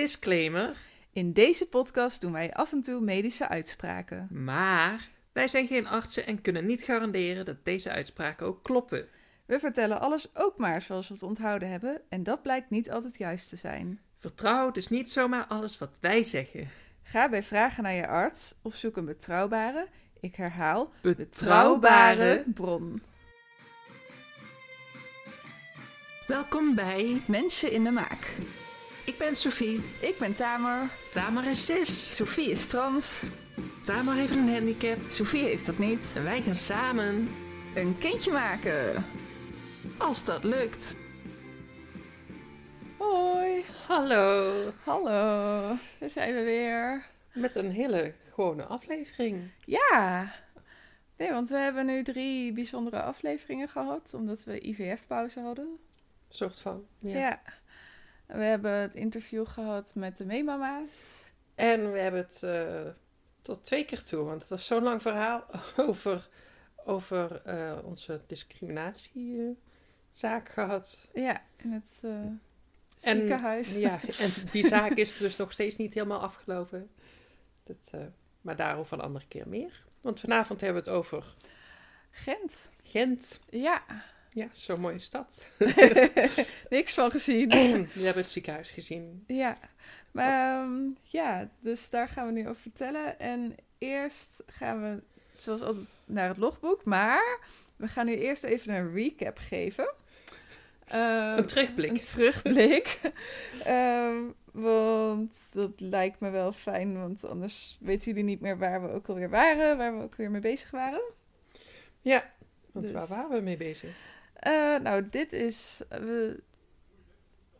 Disclaimer. In deze podcast doen wij af en toe medische uitspraken. Maar wij zijn geen artsen en kunnen niet garanderen dat deze uitspraken ook kloppen. We vertellen alles ook maar zoals we het onthouden hebben en dat blijkt niet altijd juist te zijn. Vertrouw dus niet zomaar alles wat wij zeggen. Ga bij vragen naar je arts of zoek een betrouwbare, ik herhaal, Betrouwbare. bron. Welkom bij Mensen in de maak. Ik ben Sophie. Ik ben Tamer. Tamer is cis. Sophie is trans. Tamer heeft een handicap. Sophie heeft dat niet. En wij gaan samen, Een kindje maken. als dat lukt. Hoi. Hallo. Hallo. Daar zijn we weer. Met een hele gewone aflevering. Ja. Nee, want we hebben nu drie bijzondere afleveringen gehad, omdat we IVF-pauze hadden. soort van. Ja. Ja. We hebben het interview gehad met de meemama's. En we hebben het eh, tot twee keer toe, want het was zo'n lang verhaal over, over eh, onze discriminatiezaak gehad. Ja, in het eh, En- ziekenhuis. Ja, en die zaak is dus nog steeds niet helemaal afgelopen. Dat, maar daarover een andere keer meer. Want vanavond hebben we het over Gent. Gent. Ja. Ja, zo'n mooie stad. Niks van gezien. We hebben het ziekenhuis gezien. ja. Maar ehm, ja, dus daar gaan we nu over vertellen. En eerst gaan we, zoals altijd, naar het logboek. Maar we gaan nu eerst even een recap geven. Ehm, Een terugblik. Een terugblik. Ehm, want dat lijkt me wel fijn, want anders weten jullie niet meer waar we ook alweer waren, waar we ook weer mee bezig waren. Ja, want Dus- waar waren we mee bezig? Eh, nou, dit is. We,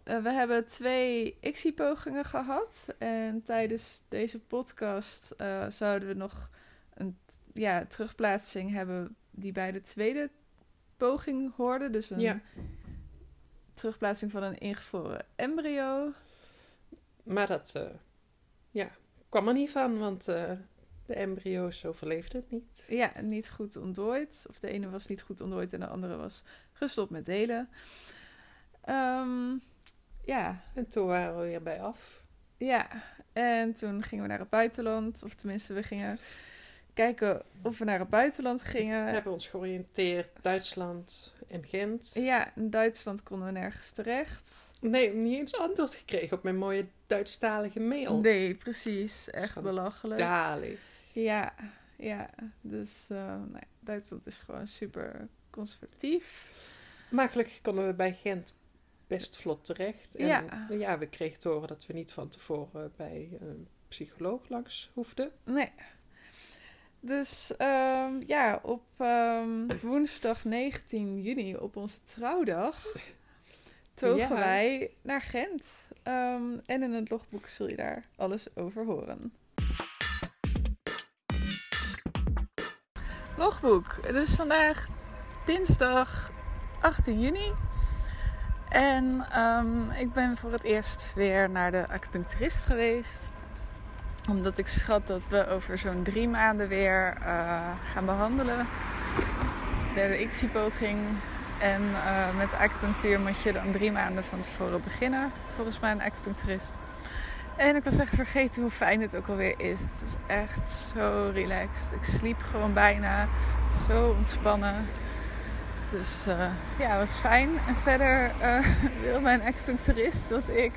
eh, we hebben twee ICSI-pogingen gehad. En tijdens deze podcast eh, zouden we nog een ja, terugplaatsing hebben die bij de tweede poging hoorde. Dus een Ja. terugplaatsing van een ingevroren embryo. Maar dat ja, kwam er niet van, want de embryo's overleefden het niet. Ja, niet goed ontdooid. Of de ene was niet goed ontdooid en de andere was gestopt met delen. Ehm, ja, En toen waren we weer bij af. ja. En toen gingen we naar het buitenland. Of tenminste, we gingen kijken of we naar het buitenland We gingen. hebben ons georiënteerd Duitsland en Gent. Ja, in Duitsland konden we nergens terecht. Nee, niet eens antwoord gekregen op mijn mooie Duitsstalige mail. Nee, precies. Echt belachelijk. Dalig. Ja, ja. Dus eh, ja, Duitsland is gewoon super conservatief. Maar gelukkig konden we bij Gent best vlot terecht. En Ja. ja, we kregen te horen dat we niet van tevoren bij een psycholoog langs hoefden. Nee. Dus ehm, ja, op ehm, woensdag 19 juni, op onze trouwdag, togen Ja. wij naar Gent. Ehm, en in het logboek zul je daar alles over horen. Logboek. Het is vandaag dinsdag 18 juni. En ehm, ik ben voor het eerst weer naar de acupuncturist geweest omdat ik schat dat we over zo'n drie maanden weer eh, gaan behandelen. De derde ICSI-poging. En eh, met acupunctuur moet je dan drie maanden van tevoren beginnen. Volgens mij een acupuncturist. En ik was echt vergeten hoe fijn het ook alweer is. Het is echt zo relaxed. Ik sliep gewoon bijna. Zo ontspannen. Dus eh, ja, was fijn. En verder eh, wil mijn acupuncturist dat ik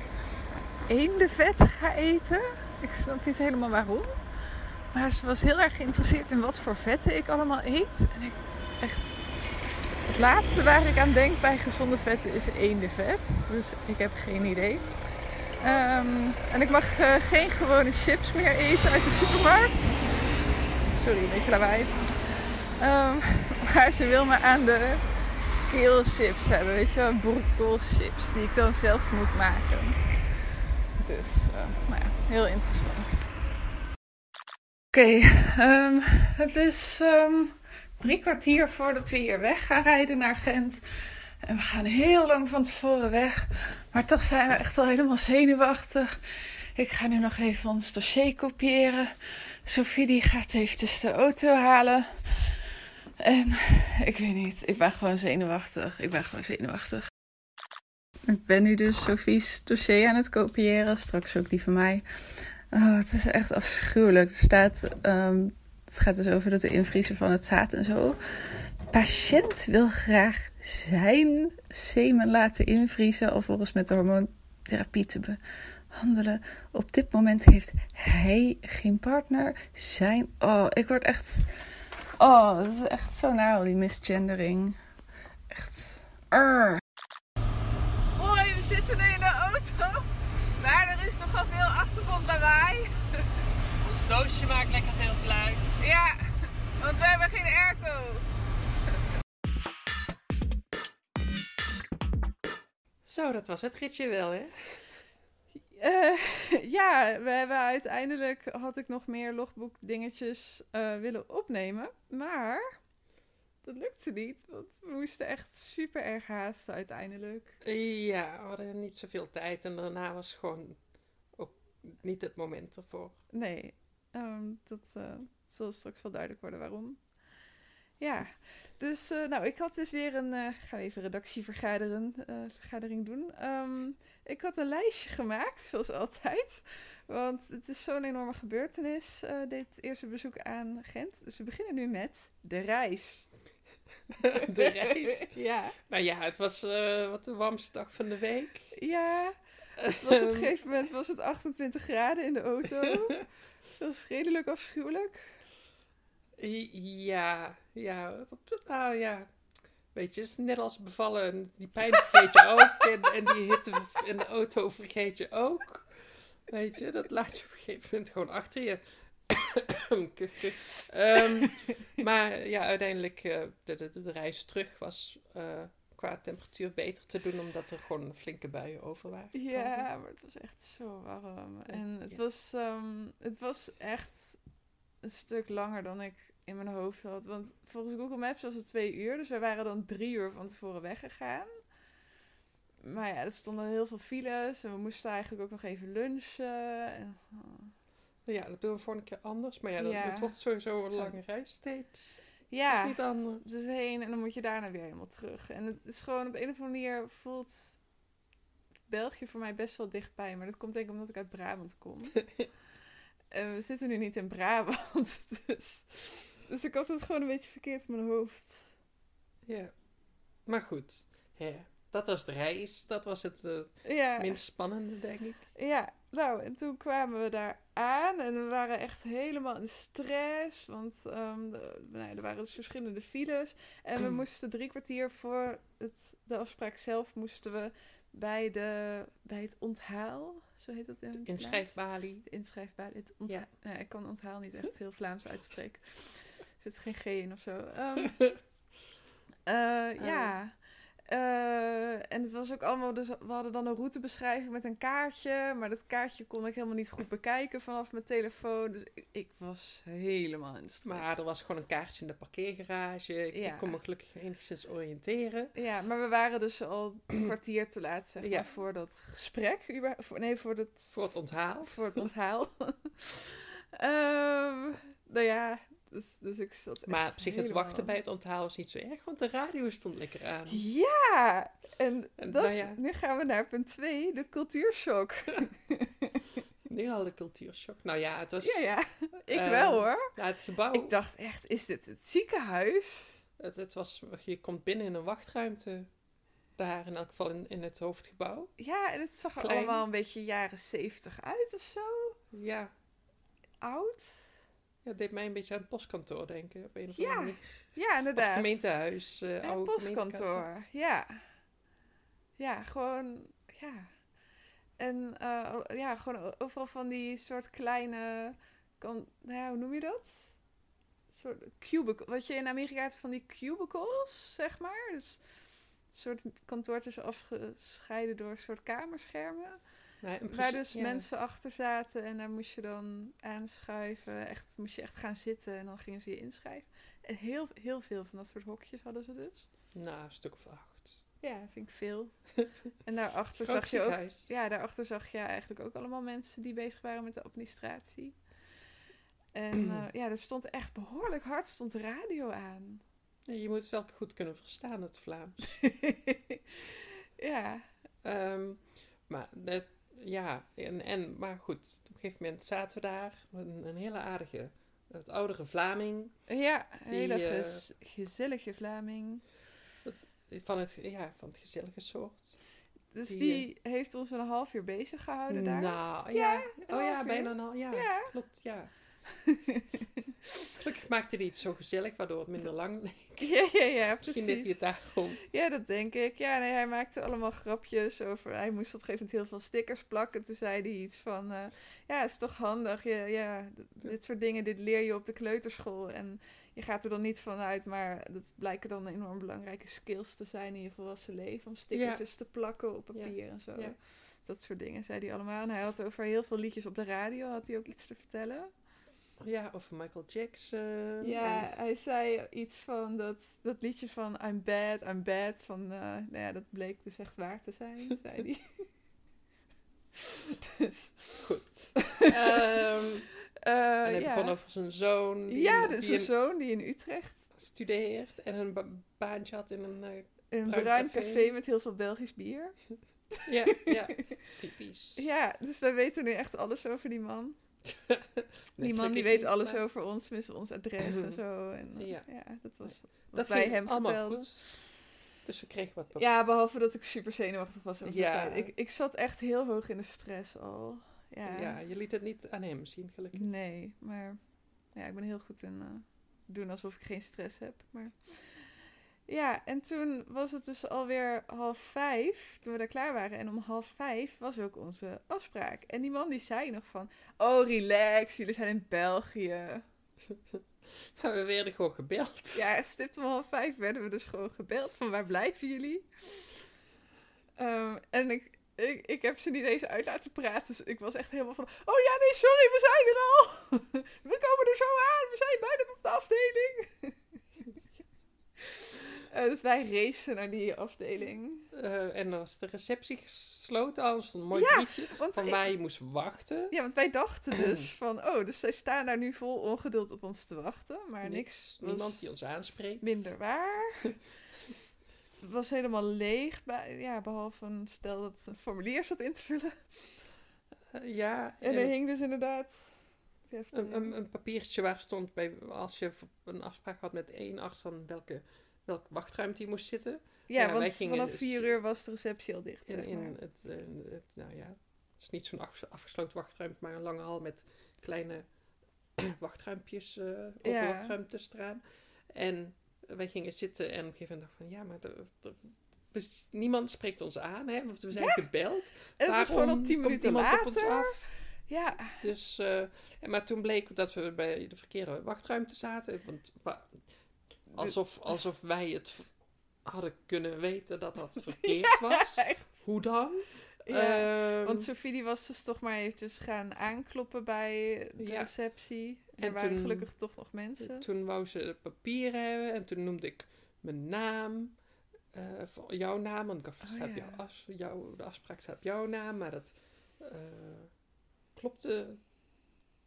eendenvet ga eten. Ik snap niet helemaal waarom. Maar ze was heel erg geïnteresseerd in wat voor vetten ik allemaal eet. En ik echt. Het laatste waar ik aan denk bij gezonde vetten is eendenvet. Dus ik heb geen idee. Ehm, en ik mag eh, geen gewone chips meer eten uit de supermarkt. Sorry, een beetje lawaai. Ehm, maar ze wil me aan de keelchips hebben. Weet je wel, boerenkoolchips. Die ik dan zelf moet maken. Dus, eh, nou ja, heel interessant. Oké, ehm, het is drie kwartier voordat we hier weg gaan rijden naar Gent. En we gaan heel lang van tevoren weg. Maar toch zijn we echt al helemaal zenuwachtig. Ik ga nu nog even ons dossier kopiëren. Sophie die gaat eventjes de auto halen. En ik weet niet, ik ben gewoon zenuwachtig. Ik ben gewoon zenuwachtig. Ik ben nu dus Sophie's dossier aan het kopiëren. Straks ook die van mij. Oh, het is echt afschuwelijk. Staat, ehm, het gaat dus over dat de invriezen van het zaad en zo. Patiënt wil graag zijn semen laten invriezen alvorens met de hormoontherapie te behandelen. Op dit moment heeft hij geen partner. Zijn. Oh, ik word echt. Oh, het is echt zo naar al die misgendering. Echt. Arr. Hoi, we zitten nu in de auto. Maar er is nogal veel achtergrond bij mij. Ons doosje maakt lekker veel geluid. Ja, want we hebben geen airco. Zo, dat was het ritje wel, hè? Eh, ja, we hebben uiteindelijk had ik nog meer logboek dingetjes eh, willen opnemen. Maar dat lukte niet, want we moesten echt super erg haasten uiteindelijk. Ja, we hadden niet zoveel tijd en daarna was gewoon ook niet het moment ervoor. Nee, ehm, dat eh, zal straks wel duidelijk worden waarom. Ja, dus eh, nou, ik had dus weer een, ga even redactievergadering eh, vergadering doen. Ehm, ik had een lijstje gemaakt, zoals altijd. Want het is zo'n enorme gebeurtenis, dit eerste bezoek aan Gent. Dus we beginnen nu met de reis. De reis. ja. Nou ja, het was wat de warmste dag van de week. Ja, het was op een gegeven moment was het 28 graden in de auto. Het was redelijk afschuwelijk. Ja, ja, nou ja. Weet je, het is net als bevallen. Die pijn vergeet je ook. En, en die hitte in de auto vergeet je ook. Weet je, dat laat je op een gegeven moment gewoon achter je. Ehm, maar ja, uiteindelijk uh, de, de, de reis terug was uh, qua temperatuur beter te doen. Omdat er gewoon flinke buien over waren. Ja, maar het was echt zo warm. En het, Ja. was, um, het was echt een stuk langer dan ik in mijn hoofd had. Want volgens Google Maps was het twee uur. Dus wij waren dan drie uur van tevoren weggegaan. Maar ja, er stonden heel veel files. En we moesten eigenlijk ook nog even lunchen. En. Ja, dat doen we voor een keer anders. Maar ja, dat, Ja. het wordt sowieso een lange reis steeds. Het Ja, is niet anders. het is heen en dan moet je daarna weer helemaal terug. En het is gewoon op een of andere manier voelt België voor mij best wel dichtbij. Maar dat komt denk ik omdat ik uit Brabant kom. en we zitten nu niet in Brabant. Dus, dus ik had het gewoon een beetje verkeerd in mijn hoofd. Ja. Maar goed, hè, dat was de reis. Dat was het eh, Ja, minst spannende, denk ik. ja, nou, en toen kwamen we daar aan en we waren echt helemaal in stress. Want de, nou, ja, er waren dus verschillende files. En we moesten drie kwartier voor het, de afspraak zelf moesten we bij, de, bij het onthaal, zo heet dat in het? Inschrijfbalie. De inschrijfbalie. Het Ja. Nou, ik kan onthaal niet echt heel Vlaams uitspreken. Er zit geen G in of zo. Ehm, eh, ja. Eh, en het was ook allemaal, dus we hadden dan een routebeschrijving met een kaartje, maar dat kaartje kon ik helemaal niet goed bekijken vanaf mijn telefoon. Dus ik, ik was helemaal in stress. Maar er was gewoon een kaartje in de parkeergarage. Ik, Ja. ik kon me gelukkig enigszins oriënteren. Ja, maar we waren dus al een kwartier te laat, zeg maar, Ja. voor dat gesprek. Voor, nee, voor dat Voor het onthaal. voor het onthaal. Ehm, nou ja, dus, dus ik zat Maar op zich, het helemaal- wachten bij het onthaal was niet zo erg, want de radio stond lekker aan. Ja! En, En dat, nou ja. nu gaan we naar punt 2, de cultuurshock. Nu al de cultuurshock. Nou ja, het was ja, ja, ik Eh, wel hoor. ja, het gebouw. Ik dacht echt, is dit het ziekenhuis? Het, het was, je komt binnen in een wachtruimte. Daar in elk geval in, in het hoofdgebouw. Ja, en het zag er Klein. allemaal een beetje jaren 70 uit of zo. Ja, Oud. Ja, het deed mij een beetje aan het postkantoor denken. Op een of Ja, manier. Ja, Of inderdaad. gemeentehuis. Een oude gemeentekantoor. postkantoor, ja. Ja, gewoon, ja. En eh, ja, gewoon overal van die soort kleine, kan, nou ja, hoe noem je dat? soort cubicle, wat je in Amerika hebt van die cubicles, zeg maar. Dus een soort kantoortjes afgescheiden door een soort kamerschermen. In Waar dus ja. mensen achter zaten en daar moest je dan aanschuiven. Echt, moest je echt gaan zitten en dan gingen ze je inschrijven. En heel, heel veel van dat soort hokjes hadden ze dus. Nou, een stuk of acht. Ja, vind ik veel. en daarachter zag je ook... Ja, daarachter zag je eigenlijk ook allemaal mensen die bezig waren met de administratie. En eh, ja, er stond echt behoorlijk hard stond de radio aan. Ja, je moet het wel goed kunnen verstaan, het Vlaams. ja, Ehm, maar, ja, en, en, maar goed, op een gegeven moment zaten we daar. Een, een hele aardige, het oudere Vlaming. Ja, een Die, hele eh, gezellige Vlaming. Van het, ja, van het gezellige soort. Dus die, die, heeft ons een half uur bezig gehouden daar. Nou, Ja, Oh ja, bijna een half. Ja, Ja. klopt, ja. Gelukkig maakte hij het zo gezellig, waardoor het minder lang leek. ja, ja, ja, Misschien deed hij het precies. daarom. Ja, dat denk ik. Ja, nee, hij maakte allemaal grapjes over... Hij moest op een gegeven moment heel veel stickers plakken. Toen zei hij iets van... eh, ja, het is toch handig. Ja, d- dit soort dingen, dit leer je op de kleuterschool. En je gaat er dan niet van uit, maar dat blijken dan enorm belangrijke skills te zijn in je volwassen leven. Om stickertjes te plakken op papier en zo. Ja. Dat soort dingen zei hij allemaal. En hij had over heel veel liedjes op de radio, had hij ook iets te vertellen. Ja, over Michael Jackson. Ja, en- hij zei iets van dat, dat liedje van I'm bad, I'm bad. Van, eh, nou ja, dat bleek dus echt waar te zijn, zei hij. dus, Goed. Ehm, eh, en hij ja. begon over zijn zoon. Die ja, dus zijn zoon die in Utrecht studeert en een ba- baantje had in een... eh, een Bruin bruin café. café met heel veel Belgisch bier. ja, ja, typisch. Ja, dus wij weten nu echt alles over die man. Die man die weet alles maar over ons, met ons adres en zo. En, eh, Ja. ja. dat was wat Dat wij hem vertelden. goed. Dus we kregen wat Ja, behalve dat ik super zenuwachtig was over Ja. de tijd. Ik, ik zat echt heel hoog in de stress al. Ja, Ja, je liet het niet aan hem zien, gelukkig. nee, maar ja, ik ben heel goed in eh, doen alsof ik geen stress heb. Maar ja, en toen was het dus alweer half vijf, toen we daar klaar waren. En om half vijf was ook onze afspraak. En die man die zei nog van, oh relax, jullie zijn in België. Maar we werden gewoon gebeld. Ja, stipt om half vijf werden we dus gewoon gebeld van waar blijven jullie? Ehm, en ik, ik, ik heb ze niet eens uit laten praten. Dus ik was echt helemaal van, oh ja, nee, sorry, we zijn er al. We komen er zo aan, we zijn bijna op de afdeling. Eh, dus wij racen naar die afdeling. Eh, en dan was de receptie gesloten, al stond een mooi Ja, briefje Want, van ik- waar je moest wachten. ja, want wij dachten dus van, oh, dus zij staan daar nu vol ongeduld op ons te wachten. Maar niks, niemand die ons aanspreekt. minder waar. Het was helemaal leeg, bij, ja, behalve een stel dat een formulier zat in te vullen. Eh, ja, En en er hing dus inderdaad... Een, een, een papiertje waar stond bij, als je een afspraak had met één arts, dan welke, welke wachtruimte je moest zitten. ja, want vanaf dus- vier uur was de receptie al dicht, In, zeg in het, eh, het, nou ja, het is niet zo'n afges- afgesloten wachtruimte, maar een lange hal met kleine wachtruimpjes, eh open Ja. wachtruimtes eraan. En wij gingen zitten en op een gegeven moment dacht van, ja, maar we- niemand spreekt ons aan, hè, want we zijn gebeld. En het was gewoon al tien minuten op ons af? Ja, Dus, en maar toen bleek dat we bij de verkeerde wachtruimte zaten. Want wa- alsof, alsof wij het hadden kunnen weten dat dat verkeerd was. echt. Hoe dan? Ja, Ehm, want Sophie die was dus toch maar eventjes gaan aankloppen bij de Ja. receptie. Er En waren toen- gelukkig toch nog mensen. toen wou ze het papier hebben en toen noemde ik mijn naam. eh, jouw naam, want ik dacht, Oh, ja. jouw, de afspraak staat op jouw naam, maar dat eh, klopte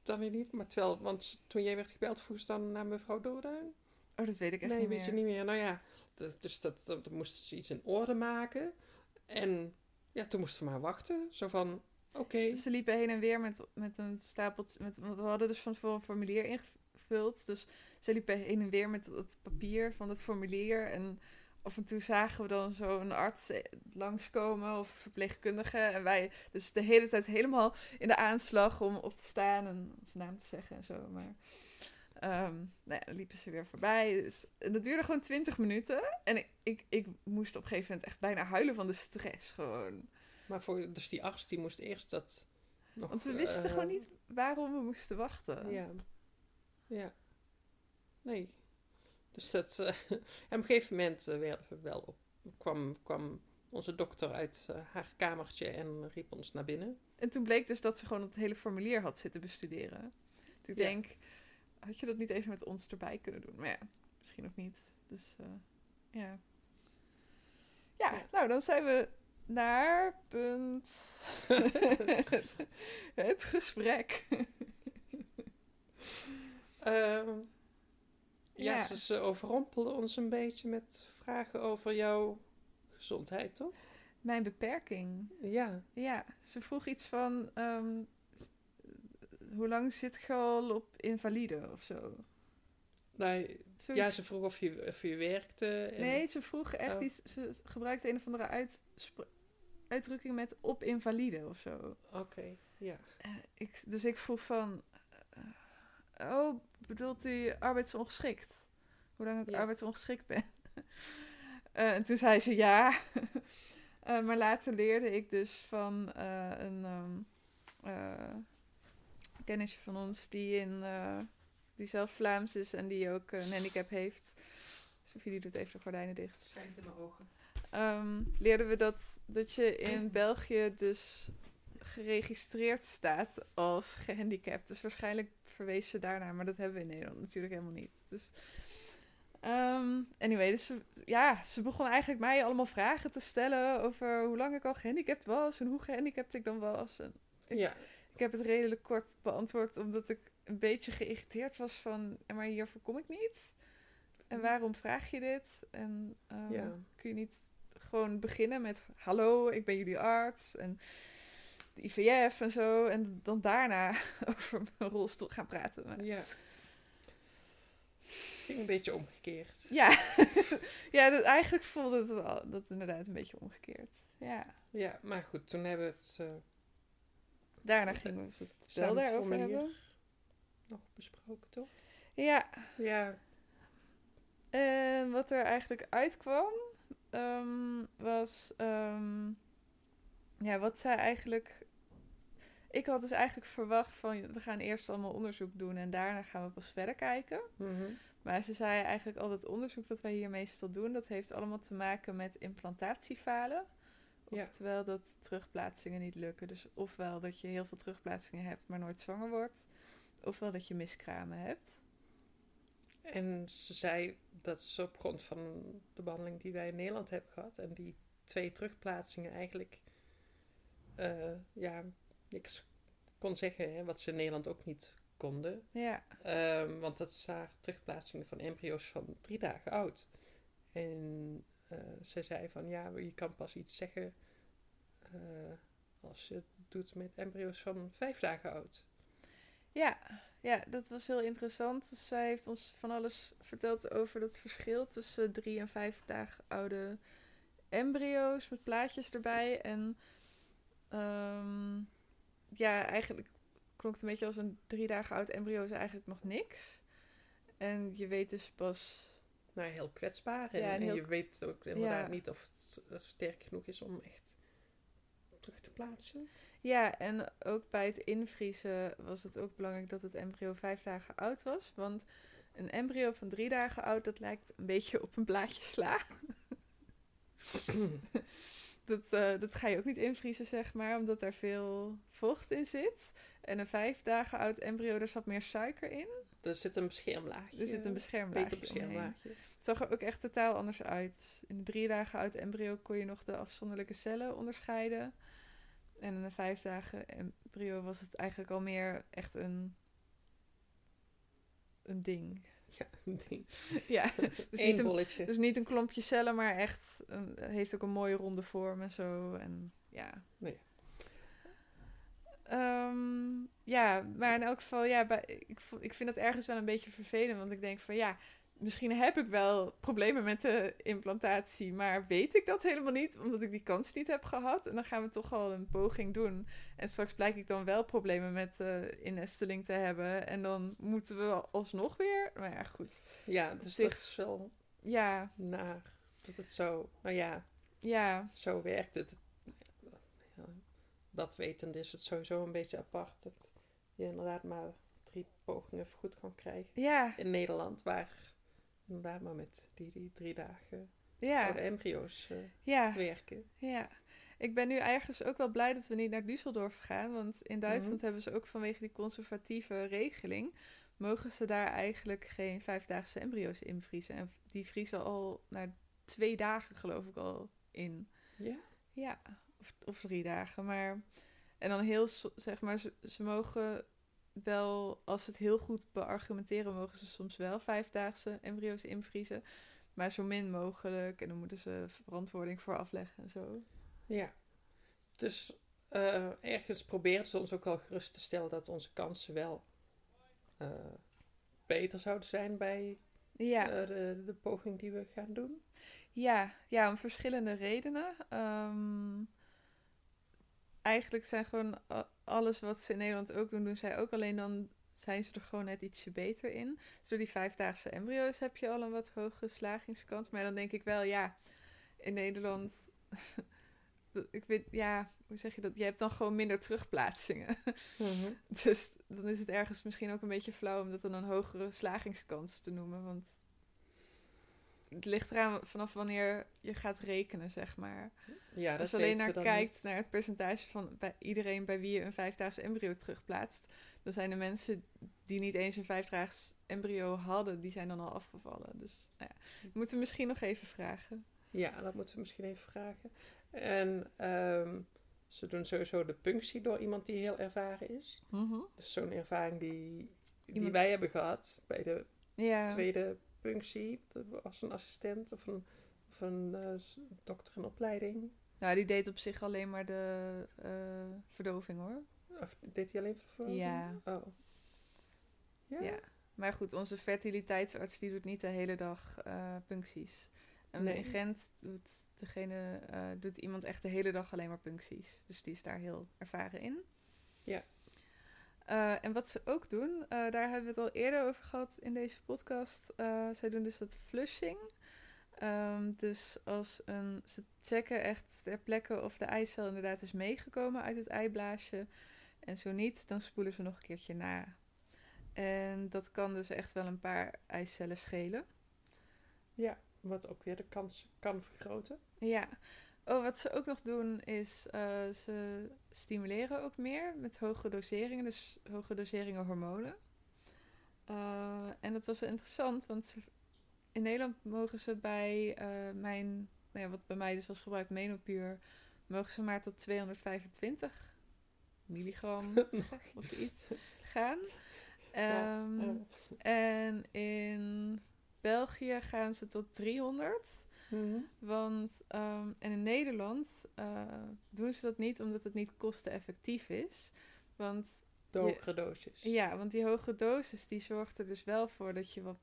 dan weer niet. Maar terwijl, want toen jij werd gebeld, vroeg ze dan naar mevrouw Doorduin. Oh, dat weet ik echt nee, niet weet meer. je niet meer. Nou ja, dat- dus dat, dat, dat moesten ze iets in orde maken. En ja, toen moesten we maar wachten. Zo van, oké. Ze liepen heen en weer met, met een stapeltje. Met, we hadden dus van tevoren een formulier ingevuld. Dus ze liepen heen en weer met het papier van het formulier. En af en toe zagen we dan zo'n arts eh, langskomen of een verpleegkundige. En wij dus de hele tijd helemaal in de aanslag om op te staan en zijn naam te zeggen en zo. Maar ehm, nou ja, dan liepen ze weer voorbij. Dus, en dat duurde gewoon twintig minuten. En ik, ik, ik moest op een gegeven moment echt bijna huilen van de stress gewoon. Maar voor, dus die arts die moest eerst dat nog... Want we wisten eh, gewoon niet waarom we moesten wachten. Ja. Ja. Nee. Dus dat... eh, en op een gegeven moment eh, werden we wel op, kwam, kwam onze dokter uit eh, haar kamertje en riep ons naar binnen. En toen bleek dus dat ze gewoon het hele formulier had zitten bestuderen. Ik Ja. denk, had je dat niet even met ons erbij kunnen doen? Maar ja, misschien ook niet. Dus eh, ja. ja. Ja. nou dan zijn we naar punt. het gesprek. Ehm, ja, Ja. ze, ze overrompelden ons een beetje met vragen over jouw gezondheid, toch? mijn beperking. Ja. Ja, ze vroeg iets van... ehm, hoe lang zit je al op invalide of zo? Nou, ja, ze vroeg of je, of je werkte. En, Nee, ze vroeg echt Oh. iets... Ze gebruikte een of andere uitspra- uitdrukking met op invalide of zo. Oké, ja. Eh, ik, dus ik vroeg van... eh, oh, bedoelt u arbeidsongeschikt? Hoe lang ik Ja. arbeidsongeschikt ben? Eh, en toen zei ze ja. Maar later leerde ik dus van een ehm, eh, kennisje van ons die, in, eh, die zelf Vlaams is en die ook een handicap heeft. Sophie die doet even de gordijnen dicht. Schijnt in mijn ogen. Ehm, leerden we dat, dat je in België dus geregistreerd staat als gehandicapt. Dus waarschijnlijk verwees ze daarnaar, maar dat hebben we in Nederland natuurlijk helemaal niet. Dus, ehm, anyway, dus ze, ja, ze begon eigenlijk mij allemaal vragen te stellen over hoe lang ik al gehandicapt was en hoe gehandicapt ik dan was. En Ja. Ik heb het redelijk kort beantwoord, omdat ik een beetje geïrriteerd was van, "Ja, maar hiervoor kom ik niet. En waarom vraag je dit? En ehm, Ja. kun je niet gewoon beginnen met, hallo, ik ben jullie arts en de IVF en zo. En dan daarna over mijn rolstoel gaan praten. Maar- Ja. Ging een beetje omgekeerd. ja, ja dat, eigenlijk voelde het wel, dat inderdaad een beetje omgekeerd. Ja, Ja, maar goed, toen hebben we het uh, daarna gingen we het wel het daarover hebben. nog besproken, toch? Ja, Ja, En wat er eigenlijk uitkwam, ehm, was. ehm, ja, wat zij eigenlijk. Ik had dus eigenlijk verwacht van we gaan eerst allemaal onderzoek doen en daarna gaan we pas verder kijken. mhm. Maar ze zei eigenlijk al dat onderzoek dat wij hier meestal doen, dat heeft allemaal te maken met implantatiefalen. Ja. Oftewel dat terugplaatsingen niet lukken. Dus ofwel dat je heel veel terugplaatsingen hebt, maar nooit zwanger wordt. Ofwel dat je miskramen hebt. En ze zei dat ze op grond van de behandeling die wij in Nederland hebben gehad en die twee terugplaatsingen eigenlijk, eh, ja, niks kon zeggen, hè, wat ze in Nederland ook niet konden. Ja, Ehm, want dat waren terugplaatsingen van embryo's van drie dagen oud. En eh, ze zei van ja, je kan pas iets zeggen eh, als je het doet met embryo's van vijf dagen oud. Ja, ja, dat was heel interessant. Dus zij heeft ons van alles verteld over dat verschil tussen drie en vijf dagen oude embryo's met plaatjes erbij. En ehm, ja, eigenlijk klonk het een beetje als een drie dagen oud embryo is eigenlijk nog niks. En je weet dus pas. Nou, heel kwetsbaar. En, Ja, en en heel je weet ook inderdaad niet of het, het sterk genoeg is om echt terug te plaatsen. Ja, en ook bij het invriezen was het ook belangrijk dat het embryo vijf dagen oud was. Want een embryo van drie dagen oud, dat lijkt een beetje op een blaadje sla. dat, eh, dat ga je ook niet invriezen, zeg maar, omdat daar veel vocht in zit. En een vijf dagen oud embryo, daar zat meer suiker in. Er zit een beschermlaagje. Er zit een beschermlaagje beschermlaagje. Het zag er ook echt totaal anders uit. In een drie dagen oud embryo kon je nog de afzonderlijke cellen onderscheiden. En in een vijf dagen embryo was het eigenlijk al meer echt een, een ding. Ja, een ding. ja, dus Eén niet, een, bolletje. dus niet een klompje cellen, maar echt een, heeft ook een mooie ronde vorm en zo. En ja. Nee. Ehm, ja, maar in elk geval, ja, bij, ik, ik vind dat ergens wel een beetje vervelend. Want ik denk van ja, misschien heb ik wel problemen met de implantatie, maar weet ik dat helemaal niet, omdat ik die kans niet heb gehad. En dan gaan we toch al een poging doen. En straks blijk ik dan wel problemen met eh innesteling te hebben. En dan moeten we alsnog weer. Maar ja, goed. Ja, dus zich- dat is wel Ja, naar dat het zo, nou ja, ja, zo werkt het. Dat wetende is het sowieso een beetje apart dat je inderdaad maar drie pogingen goed kan krijgen. ja, In Nederland, waar inderdaad maar met die, die drie dagen ja, oude embryo's eh, ja. werken. Ja, ik ben nu ergens ook wel blij dat we niet naar Düsseldorf gaan. Want in Duitsland Mhm. hebben ze ook vanwege die conservatieve regeling... mogen ze daar eigenlijk geen vijfdaagse embryo's invriezen. En die vriezen al na twee dagen geloof ik al in. Ja? Ja, of, of drie dagen. Maar, en dan heel, zeg maar, ze, ze mogen wel, als ze het heel goed beargumenteren... mogen ze soms wel vijfdaagse embryo's invriezen. Maar zo min mogelijk. En dan moeten ze verantwoording voor afleggen en zo. Ja. Dus eh, ergens proberen ze ons ook wel gerust te stellen dat onze kansen wel eh, beter zouden zijn bij Ja. eh, de, de poging die we gaan doen. Ja, ja, om verschillende redenen. Ehm, eigenlijk zijn gewoon alles wat ze in Nederland ook doen, doen zij ook. Alleen dan zijn ze er gewoon net ietsje beter in. Dus door die vijfdaagse embryo's heb je al een wat hogere slagingskans. Maar dan denk ik wel, ja, in Nederland... ik weet, ja, hoe zeg je dat? Je hebt dan gewoon minder terugplaatsingen. Dus dan is het ergens misschien ook een beetje flauw om dat dan een hogere slagingskans te noemen. Want het ligt eraan vanaf wanneer je gaat rekenen, zeg maar. Ja, dat Als je alleen naar we kijkt niet. naar het percentage van bij iedereen bij wie je een vijfdaags embryo terugplaatst, dan zijn de mensen die niet eens een vijfdaags embryo hadden, die zijn dan al afgevallen. Dus nou ja, we moeten misschien nog even vragen. Ja, dat moeten we misschien even vragen. En ehm, ze doen sowieso de punctie door iemand die heel ervaren is. Dus zo'n ervaring die, die Iemand- wij hebben gehad bij de Ja, tweede punctie. Dat was een assistent of een, of een eh, dokter in opleiding. nou die deed op zich alleen maar de eh, verdoving hoor. Of deed hij alleen voor Ja. Oh. Ja? Ja. Maar goed, onze fertiliteitsarts die doet niet de hele dag eh, puncties. En Nee. in Gent doet, degene, doet iemand echt de hele dag alleen maar puncties. Dus die is daar heel ervaren in. Ja. Eh, en wat ze ook doen, eh, daar hebben we het al eerder over gehad in deze podcast. Eh, zij doen dus dat flushing. Ehm, dus als een, ze checken echt ter plekke of de eicel inderdaad is meegekomen uit het eiblaasje. En zo niet, dan spoelen ze nog een keertje na. En dat kan dus echt wel een paar eicellen schelen. ja, wat ook weer de kans kan vergroten. Ja. Oh, wat ze ook nog doen is eh, ze stimuleren ook meer met hogere doseringen, dus hogere doseringen hormonen. Eh, en dat was interessant, want ze, in Nederland mogen ze bij eh, mijn, nou ja, wat bij mij dus was gebruikt, menopuur, mogen ze maar tot 225 milligram of iets gaan. Ja, Ehm, eh, En in België gaan ze tot 300. Mhm. Want, ehm, en in Nederland eh, doen ze dat niet omdat het niet kosteneffectief is. Want, De hogere dosis. ja, want die hoge dosis die zorgt er dus wel voor dat je wat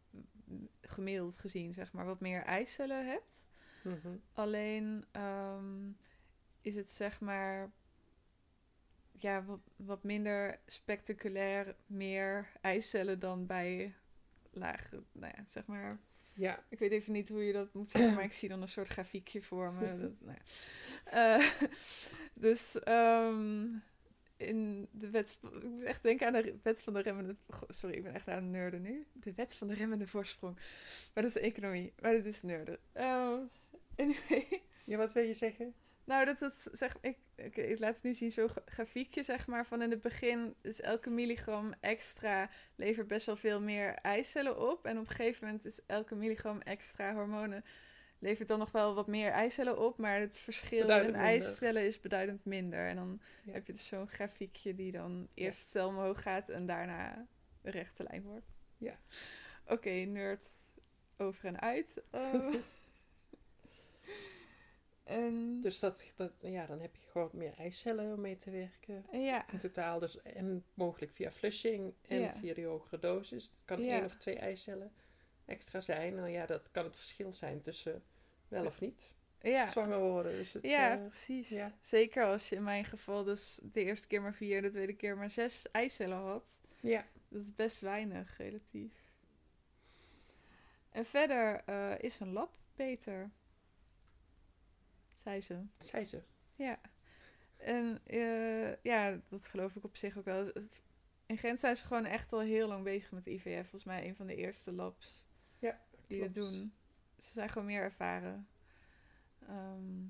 gemiddeld gezien, zeg maar, wat meer eicellen hebt. Mhm. Alleen ehm, is het zeg maar ja, wat, wat minder spectaculair meer eicellen dan bij lage, nou ja, zeg maar. Ja, Ik weet even niet hoe je dat moet zeggen, maar ik zie dan een soort grafiekje voor me. Dat, nou ja. Eh, dus ehm, in de wet, ik moet echt denken aan de wet van de remmende, sorry, ik ben echt aan het nerden nu. De wet van de remmende voorsprong. Maar dat is economie, maar dit is nerden. Ehm, anyway. ja, wat wil je zeggen? Nou, dat het, zeg, ik, ik, ik laat het nu zien, zo'n gra- grafiekje, zeg maar, van in het begin is elke milligram extra levert best wel veel meer eicellen op. En op een gegeven moment is elke milligram extra hormonen levert dan nog wel wat meer eicellen op, maar het verschil Beduidend in eicellen is beduidend minder. En dan Ja. heb je dus zo'n grafiekje die dan eerst stel omhoog gaat en daarna een rechte lijn wordt. Ja. Oké, nerd over en uit. Ehm. en Dus dat, dat, ja, dan heb je gewoon meer eicellen om mee te werken. ja. In totaal dus en mogelijk via flushing en Ja. via die hogere dosis. Het kan één of twee eicellen extra zijn. Nou ja, dat kan het verschil zijn tussen wel of niet Ja. zwanger worden. Dus het, Ja, eh, precies. ja. Zeker als je in mijn geval dus de eerste keer maar vier en de tweede keer maar zes eicellen had. ja, Dat is best weinig, relatief. En verder eh, is een lab beter. Zei ze. zei ze. Ja. En eh, ja, dat geloof ik op zich ook wel. In Gent zijn ze gewoon echt al heel lang bezig met IVF. Volgens mij een van de eerste labs Ja, die dat doen. Ze zijn gewoon meer ervaren. Ehm,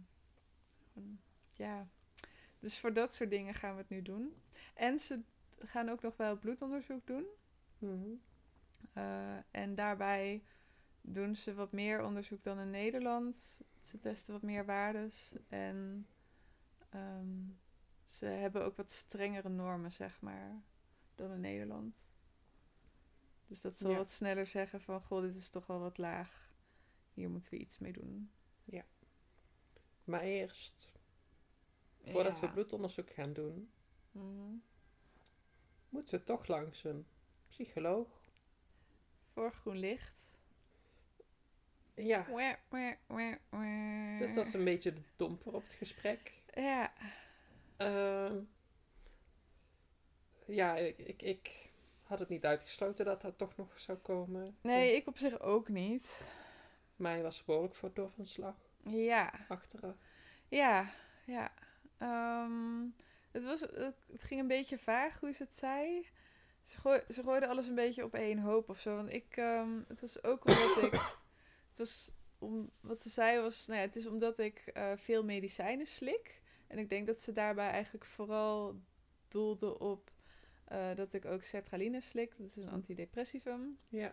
ja. Dus voor dat soort dingen gaan we het nu doen. En ze gaan ook nog wel bloedonderzoek doen. Mhm. Eh, en daarbij doen ze wat meer onderzoek dan in Nederland. Ze testen wat meer waardes. En ehm, ze hebben ook wat strengere normen, zeg maar, dan in Nederland. Dus dat Ja. wat sneller zeggen van, goh, dit is toch wel wat laag. Hier moeten we iets mee doen. Maar eerst voordat we Ja. bloedonderzoek gaan doen, Mhm. moeten we toch langs een psycholoog. Voor groen licht. Ja, dit was een beetje de domper op het gesprek. Ja, Ehm, ja, ik, ik, ik had het niet uitgesloten dat dat toch nog zou komen. nee, ik op zich ook niet. Mij was behoorlijk voor doorverslag Ja, achteraf. ja, ja. Ehm, het, was, het ging een beetje vaag hoe ze het zei. Ze, gooi, ze gooide alles een beetje op één hoop of zo. Want ik, ehm, het was ook omdat ik, het was om, wat ze zei was, nou ja, het is omdat ik eh, veel medicijnen slik. En ik denk dat ze daarbij eigenlijk vooral doelde op eh, dat ik ook sertraline slik. Dat is een antidepressivum. Ja.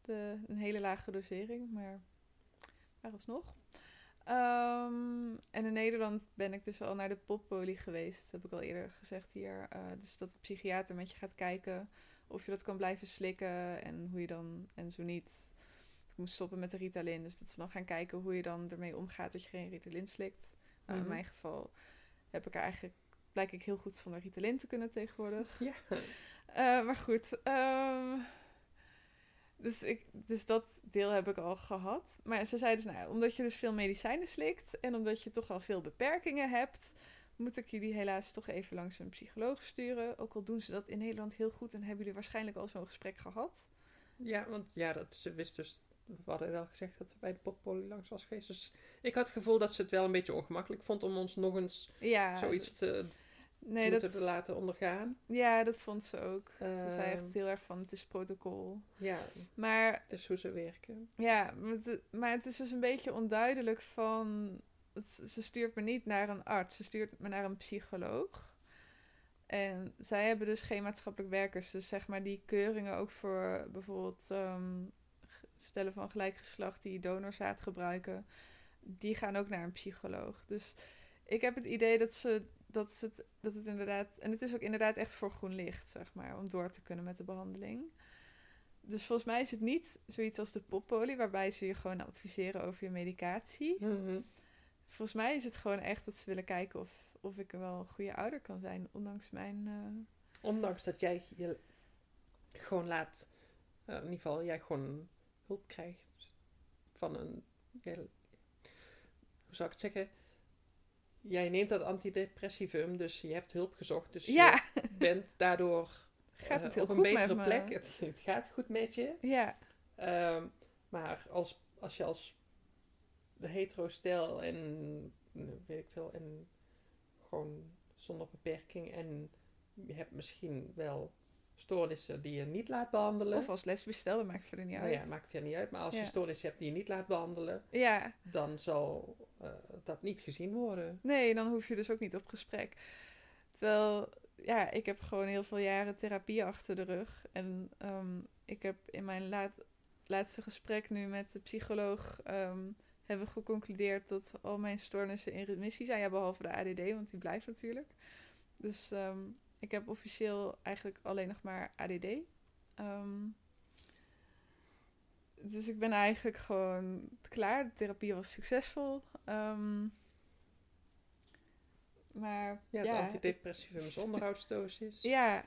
De, een hele lage dosering, maar, maar alsnog. Ehm, en in Nederland ben ik dus al naar de poppolie geweest. Dat heb ik al eerder gezegd hier. Eh, dus dat de psychiater met je gaat kijken of je dat kan blijven slikken en hoe je dan, en zo niet. Ik moest stoppen met de Ritalin, dus dat ze dan gaan kijken hoe je dan ermee omgaat dat je geen Ritalin slikt. Nou, Mhm. In mijn geval heb ik er eigenlijk, blijk ik heel goed zonder Ritalin te kunnen tegenwoordig. Ja. Eh, maar goed. ehm, dus, ik, dus dat deel heb ik al gehad. Maar ze zei dus, nou, omdat je dus veel medicijnen slikt en omdat je toch al veel beperkingen hebt, moet ik jullie helaas toch even langs een psycholoog sturen. Ook al doen ze dat in Nederland heel goed en hebben jullie waarschijnlijk al zo'n gesprek gehad. Ja, want ja, dat, ze wist dus... We hadden wel gezegd dat ze bij de poppolie langs was geweest. Dus ik had het gevoel dat ze het wel een beetje ongemakkelijk vond om ons nog eens Ja, zoiets te, nee, dat, laten ondergaan. ja, dat vond ze ook. ze zei Ehm. echt heel erg van, het is protocol. Ja, Maar het is hoe ze werken. Ja, maar het, maar het is dus een beetje onduidelijk van... het- ze stuurt me niet naar een arts, ze stuurt me naar een psycholoog. En zij hebben dus geen maatschappelijk werkers. Dus zeg maar die keuringen ook voor bijvoorbeeld ehm, stellen van gelijk geslacht die donorzaad gebruiken. Die gaan ook naar een psycholoog. Dus ik heb het idee dat ze dat, het, dat het inderdaad... En het is ook inderdaad echt voor groen licht, zeg maar, om door te kunnen met de behandeling. Dus volgens mij is het niet zoiets als de poppolie, waarbij ze je gewoon adviseren over je medicatie. Mhm. Volgens mij is het gewoon echt dat ze willen kijken of, of ik wel een goede ouder kan zijn, ondanks mijn... eh, Ondanks dat jij je gewoon laat... eh, in ieder geval, jij gewoon hulp krijgt van een... hoe zou ik het zeggen? Jij neemt dat antidepressivum, dus je hebt hulp gezocht. Dus Ja, je bent daardoor gaat het eh, heel op een goed betere met plek. Het, het gaat goed met je. Ja, Ehm, maar als, als je als de hetero stel en eh, weet ik veel, en gewoon zonder beperking en je hebt misschien wel stoornissen die je niet laat behandelen. of als lesbisch stel, dat maakt verder niet nou uit. ja, maakt verder niet uit. Maar als Ja. je stoornissen hebt die je niet laat behandelen, ja, dan zal eh, dat niet gezien worden. nee, dan hoef je dus ook niet op gesprek. Terwijl, ja, ik heb gewoon heel veel jaren therapie achter de rug. En ehm, ik heb in mijn laat, laatste gesprek nu met de psycholoog... ehm, hebben we geconcludeerd dat al mijn stoornissen in remissie zijn. Ja, behalve de ADD, want die blijft natuurlijk. Dus ehm, ik heb officieel eigenlijk alleen nog maar ADD. Ehm, dus ik ben eigenlijk gewoon klaar. De therapie was succesvol. Ehm, maar Ja, het ja, antidepressivum is ja,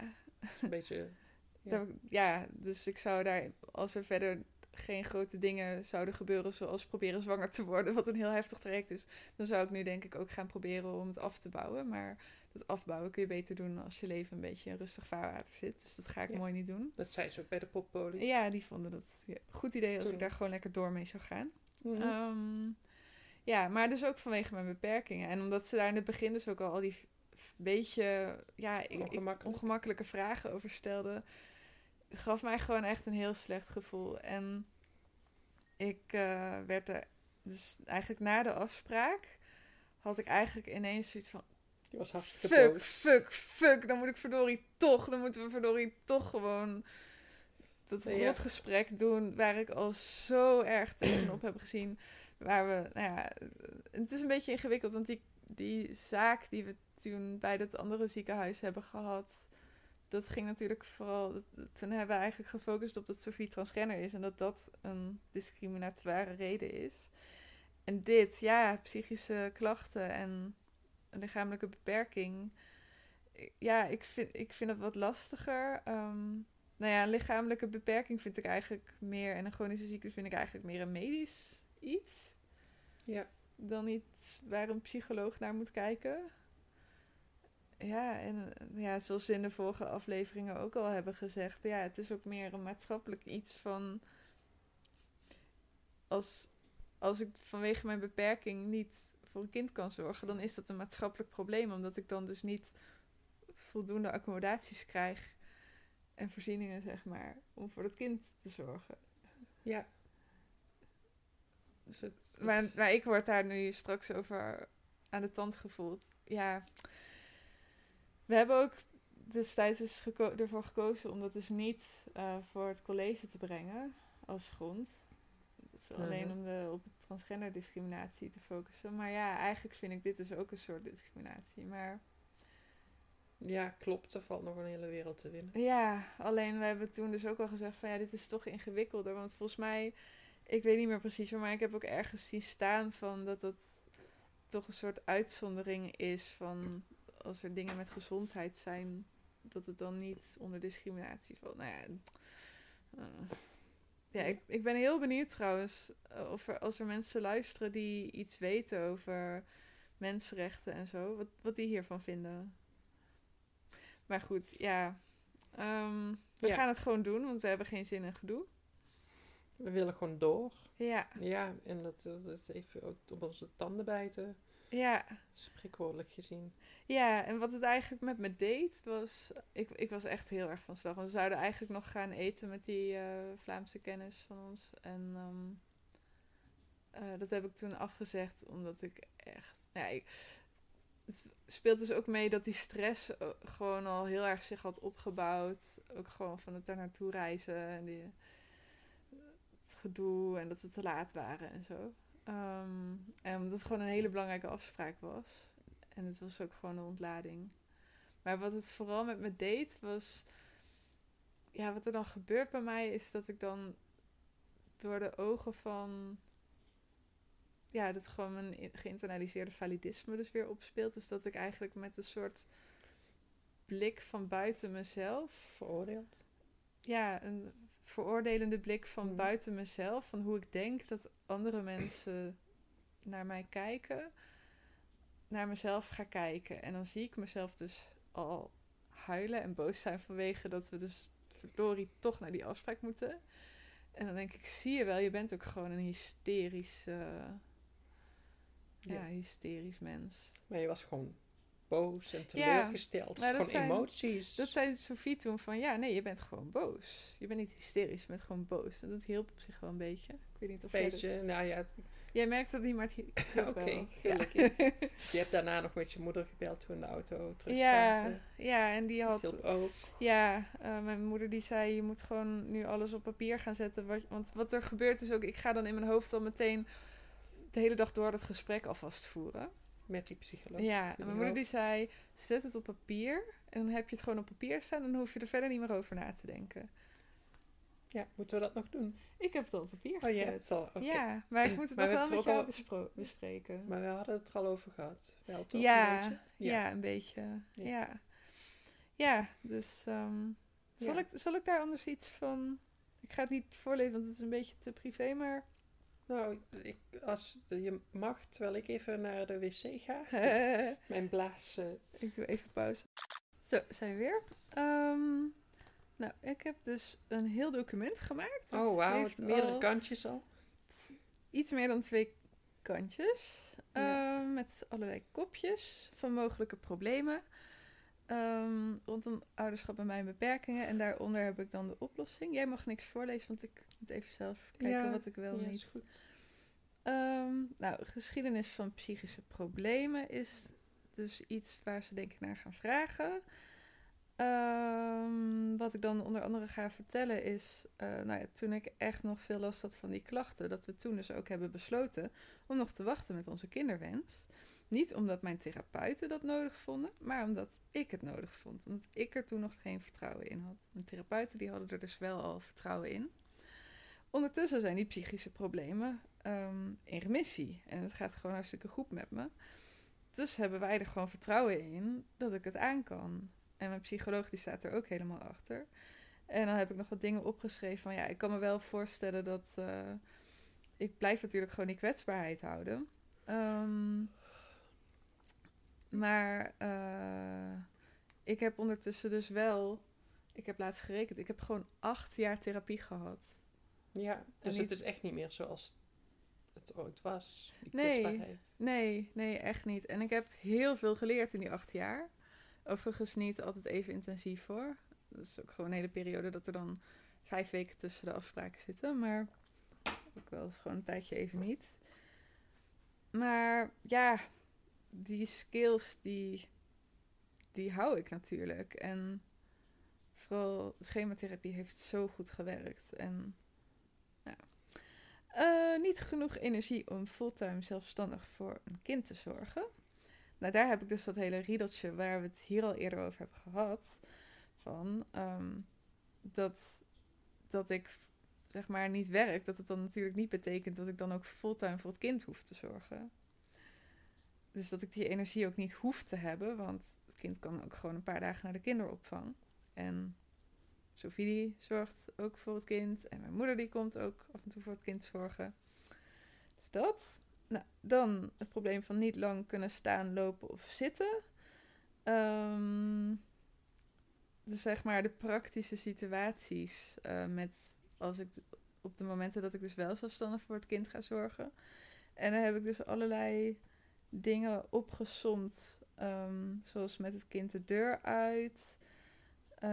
Een beetje... Ja. ja, dus ik zou daar, als er verder geen grote dingen zouden gebeuren, zoals proberen zwanger te worden, wat een heel heftig traject is, dan zou ik nu denk ik ook gaan proberen om het af te bouwen. Maar dat afbouwen kun je beter doen als je leven een beetje in rustig vaarwater zit. Dus dat ga ik Ja. mooi niet doen. Dat zei ze ook bij de poppolie. Ja, die vonden dat ja, een goed idee als Toen- ik daar gewoon lekker door mee zou gaan. Mhm. Ehm, ja, maar dus ook vanwege mijn beperkingen. En omdat ze daar in het begin dus ook al al die beetje ja, ik- ongemakkelijke vragen over stelden, gaf mij gewoon echt een heel slecht gevoel. En ik eh, werd er, dus eigenlijk na de afspraak, had ik eigenlijk ineens zoiets van: Die was hartstikke fuck, fuck, fuck, dan moet ik verdorie toch, dan moeten we verdorie toch gewoon dat Ja. rotgesprek doen waar ik al zo erg tegenop heb gezien. Waar we, nou ja, het is een beetje ingewikkeld, want die, die zaak die we toen bij dat andere ziekenhuis hebben gehad, dat ging natuurlijk vooral, dat- toen hebben we eigenlijk gefocust op dat Sophie transgender is en dat dat een discriminatoire reden is. En dit, ja, psychische klachten en een lichamelijke beperking. Ja, ik vind, ik vind het wat lastiger. Ehm, nou ja, een lichamelijke beperking vind ik eigenlijk meer, en een chronische ziekte vind ik eigenlijk meer een medisch iets. Ja. Dan iets waar een psycholoog naar moet kijken. Ja, en ja, zoals ze in de vorige afleveringen ook al hebben gezegd, ja, het is ook meer een maatschappelijk iets van. Als, als ik vanwege mijn beperking niet voor een kind kan zorgen, dan is dat een maatschappelijk probleem, omdat ik dan dus niet voldoende accommodaties krijg en voorzieningen, zeg maar, om voor het kind te zorgen. Ja. Dus het, Maar, maar ik word daar nu straks over aan de tand gevoeld. Ja, we hebben ook destijds dus geko- ervoor gekozen om dat dus niet eh, voor het college te brengen als grond. Dat is alleen om de, op transgender discriminatie te focussen. Maar ja, eigenlijk vind ik dit dus ook een soort discriminatie. Maar ja, klopt. Er valt nog een hele wereld te winnen. Ja, alleen we hebben toen dus ook al gezegd van ja, dit is toch ingewikkelder. Want volgens mij, ik weet niet meer precies, maar ik heb ook ergens zien staan van dat dat toch een soort uitzondering is van als er dingen met gezondheid zijn, dat het dan niet onder discriminatie valt. Nou ja, eh, ja ik, ik ben heel benieuwd trouwens eh, of er, als er mensen luisteren die iets weten over mensenrechten en zo, wat, wat die hiervan vinden. Maar goed, ja. Ehm, we Ja. gaan het gewoon doen, want we hebben geen zin in gedoe. We willen gewoon door. Ja, Ja, en dat, dat is even op onze tanden bijten. Ja. Spreekwoordelijk gezien. Ja, en wat het eigenlijk met me deed, was... Ik, ik was echt heel erg van slag. Want we zouden eigenlijk nog gaan eten met die eh, Vlaamse kennis van ons. En ehm, eh, dat heb ik toen afgezegd, omdat ik echt... Ja, ik- het speelt dus ook mee dat die stress eh, gewoon al heel erg zich had opgebouwd. Ook gewoon van het daar naartoe reizen en die, het gedoe en dat we te laat waren en zo. Ehm, en omdat het gewoon een hele belangrijke afspraak was. En het was ook gewoon een ontlading. Maar wat het vooral met me deed was. Ja, wat er dan gebeurt bij mij is dat ik dan door de ogen van. Ja, dat gewoon mijn geïnternaliseerde validisme dus weer opspeelt. Dus dat ik eigenlijk met een soort blik van buiten mezelf. Veroordeeld. Ja, een veroordelende blik van Mhm. buiten mezelf. Van hoe ik denk dat andere mensen naar mij kijken. Naar mezelf ga kijken. En dan zie ik mezelf dus al huilen en boos zijn vanwege dat we dus verdorie toch naar die afspraak moeten. En dan denk ik, zie je wel, je bent ook gewoon een hysterisch, ja, Ja. hysterisch mens. Maar je was gewoon boos en teleurgesteld. maar dat gewoon zijn- emoties. Dat zei Sophie toen van, ja, nee, je bent gewoon boos. Je bent niet hysterisch, je bent gewoon boos. En dat hielp op zich wel een beetje. Ik weet niet of jij dat- beetje, nou ja, het- Jij merkt dat niet, maar het Oké, gelukkig. Ja. je hebt daarna nog met je moeder gebeld toen de auto terug ja, zaten. ja, en die Dat had... hielp ook. Ja, eh, mijn moeder die zei, je moet gewoon nu alles op papier gaan zetten. Wat, want wat er gebeurt is ook, ik ga dan in mijn hoofd al meteen de hele dag door dat gesprek alvast voeren. Met die psycholoog. Ja, en mijn moeder die zei, zet het op papier. En dan heb je het gewoon op papier staan en dan hoef je er verder niet meer over na te denken. Ja, moeten we dat nog doen? Ik heb het al op papier Oh ja, het zal. oké. Ja, maar ik moet het nog we wel met jou bespreken. Maar we hadden het er al over gehad. Wel toch? ja, een beetje? ja. een beetje. Ja, Ja. ja. dus ehm, zal, ik, zal ik daar anders iets van... Ik ga het niet voorlezen, want het is een beetje te privé, maar... Nou, ik, als je mag, terwijl ik even naar de wc ga. Mijn blaas. eh, ik doe even pauze. Zo, zijn we weer. Ehm, nou, ik heb dus een heel document gemaakt. Het oh, wauw. heeft Meerdere al kantjes al. Iets meer dan twee kantjes. Ja. Ehm, met allerlei kopjes van mogelijke problemen. Ehm, rondom ouderschap en mijn beperkingen. En daaronder heb ik dan de oplossing. Jij mag niks voorlezen, want ik moet even zelf kijken Ja, wat ik wel ja, niet is goed. Ehm, nou, geschiedenis van psychische problemen is dus iets waar ze denk ik naar gaan vragen. Ehm, wat ik dan onder andere ga vertellen is, eh, nou ja, toen ik echt nog veel last had van die klachten, dat we toen dus ook hebben besloten om nog te wachten met onze kinderwens. Niet omdat mijn therapeuten dat nodig vonden, maar omdat ik het nodig vond. Omdat ik er toen nog geen vertrouwen in had. Mijn therapeuten die hadden er dus wel al vertrouwen in. Ondertussen zijn die psychische problemen ehm, in remissie. En het gaat gewoon hartstikke goed met me. ondertussen hebben wij er gewoon vertrouwen in dat ik het aan kan. En mijn psycholoog die staat er ook helemaal achter. En dan heb ik nog wat dingen opgeschreven van ja, ik kan me wel voorstellen dat uh, ik blijf natuurlijk gewoon die kwetsbaarheid houden. Um, maar uh, ik heb ondertussen dus wel, ik heb laatst gerekend, ik heb gewoon acht jaar therapie gehad. Ja, dus het is echt niet meer zoals het ooit was. Nee, nee, nee, echt niet. En ik heb heel veel geleerd in die acht jaar. Overigens niet altijd even intensief hoor. Dat is ook gewoon een hele periode dat er dan vijf weken tussen de afspraken zitten. Maar ook wel eens gewoon een tijdje even niet. Maar ja, die skills die, die hou ik natuurlijk. En vooral schematherapie heeft zo goed gewerkt. En nou, uh, niet genoeg energie om fulltime zelfstandig voor een kind te zorgen. Nou, daar heb ik dus dat hele riedeltje waar we het hier al eerder over hebben gehad. Van um, dat, dat ik zeg maar niet werk. Dat het dan natuurlijk niet betekent dat ik dan ook fulltime voor het kind hoef te zorgen. Dus dat ik die energie ook niet hoef te hebben. Want het kind kan ook gewoon een paar dagen naar de kinderopvang. En Sophie zorgt ook voor het kind. En mijn moeder die komt ook af en toe voor het kind zorgen. Dus dat. Nou, dan het probleem van niet lang kunnen staan, lopen of zitten. Um, dus zeg maar de praktische situaties uh, met als ik op de momenten dat ik dus wel zelfstandig voor het kind ga zorgen. En dan heb ik dus allerlei dingen opgesomd, um, zoals met het kind de deur uit. Uh,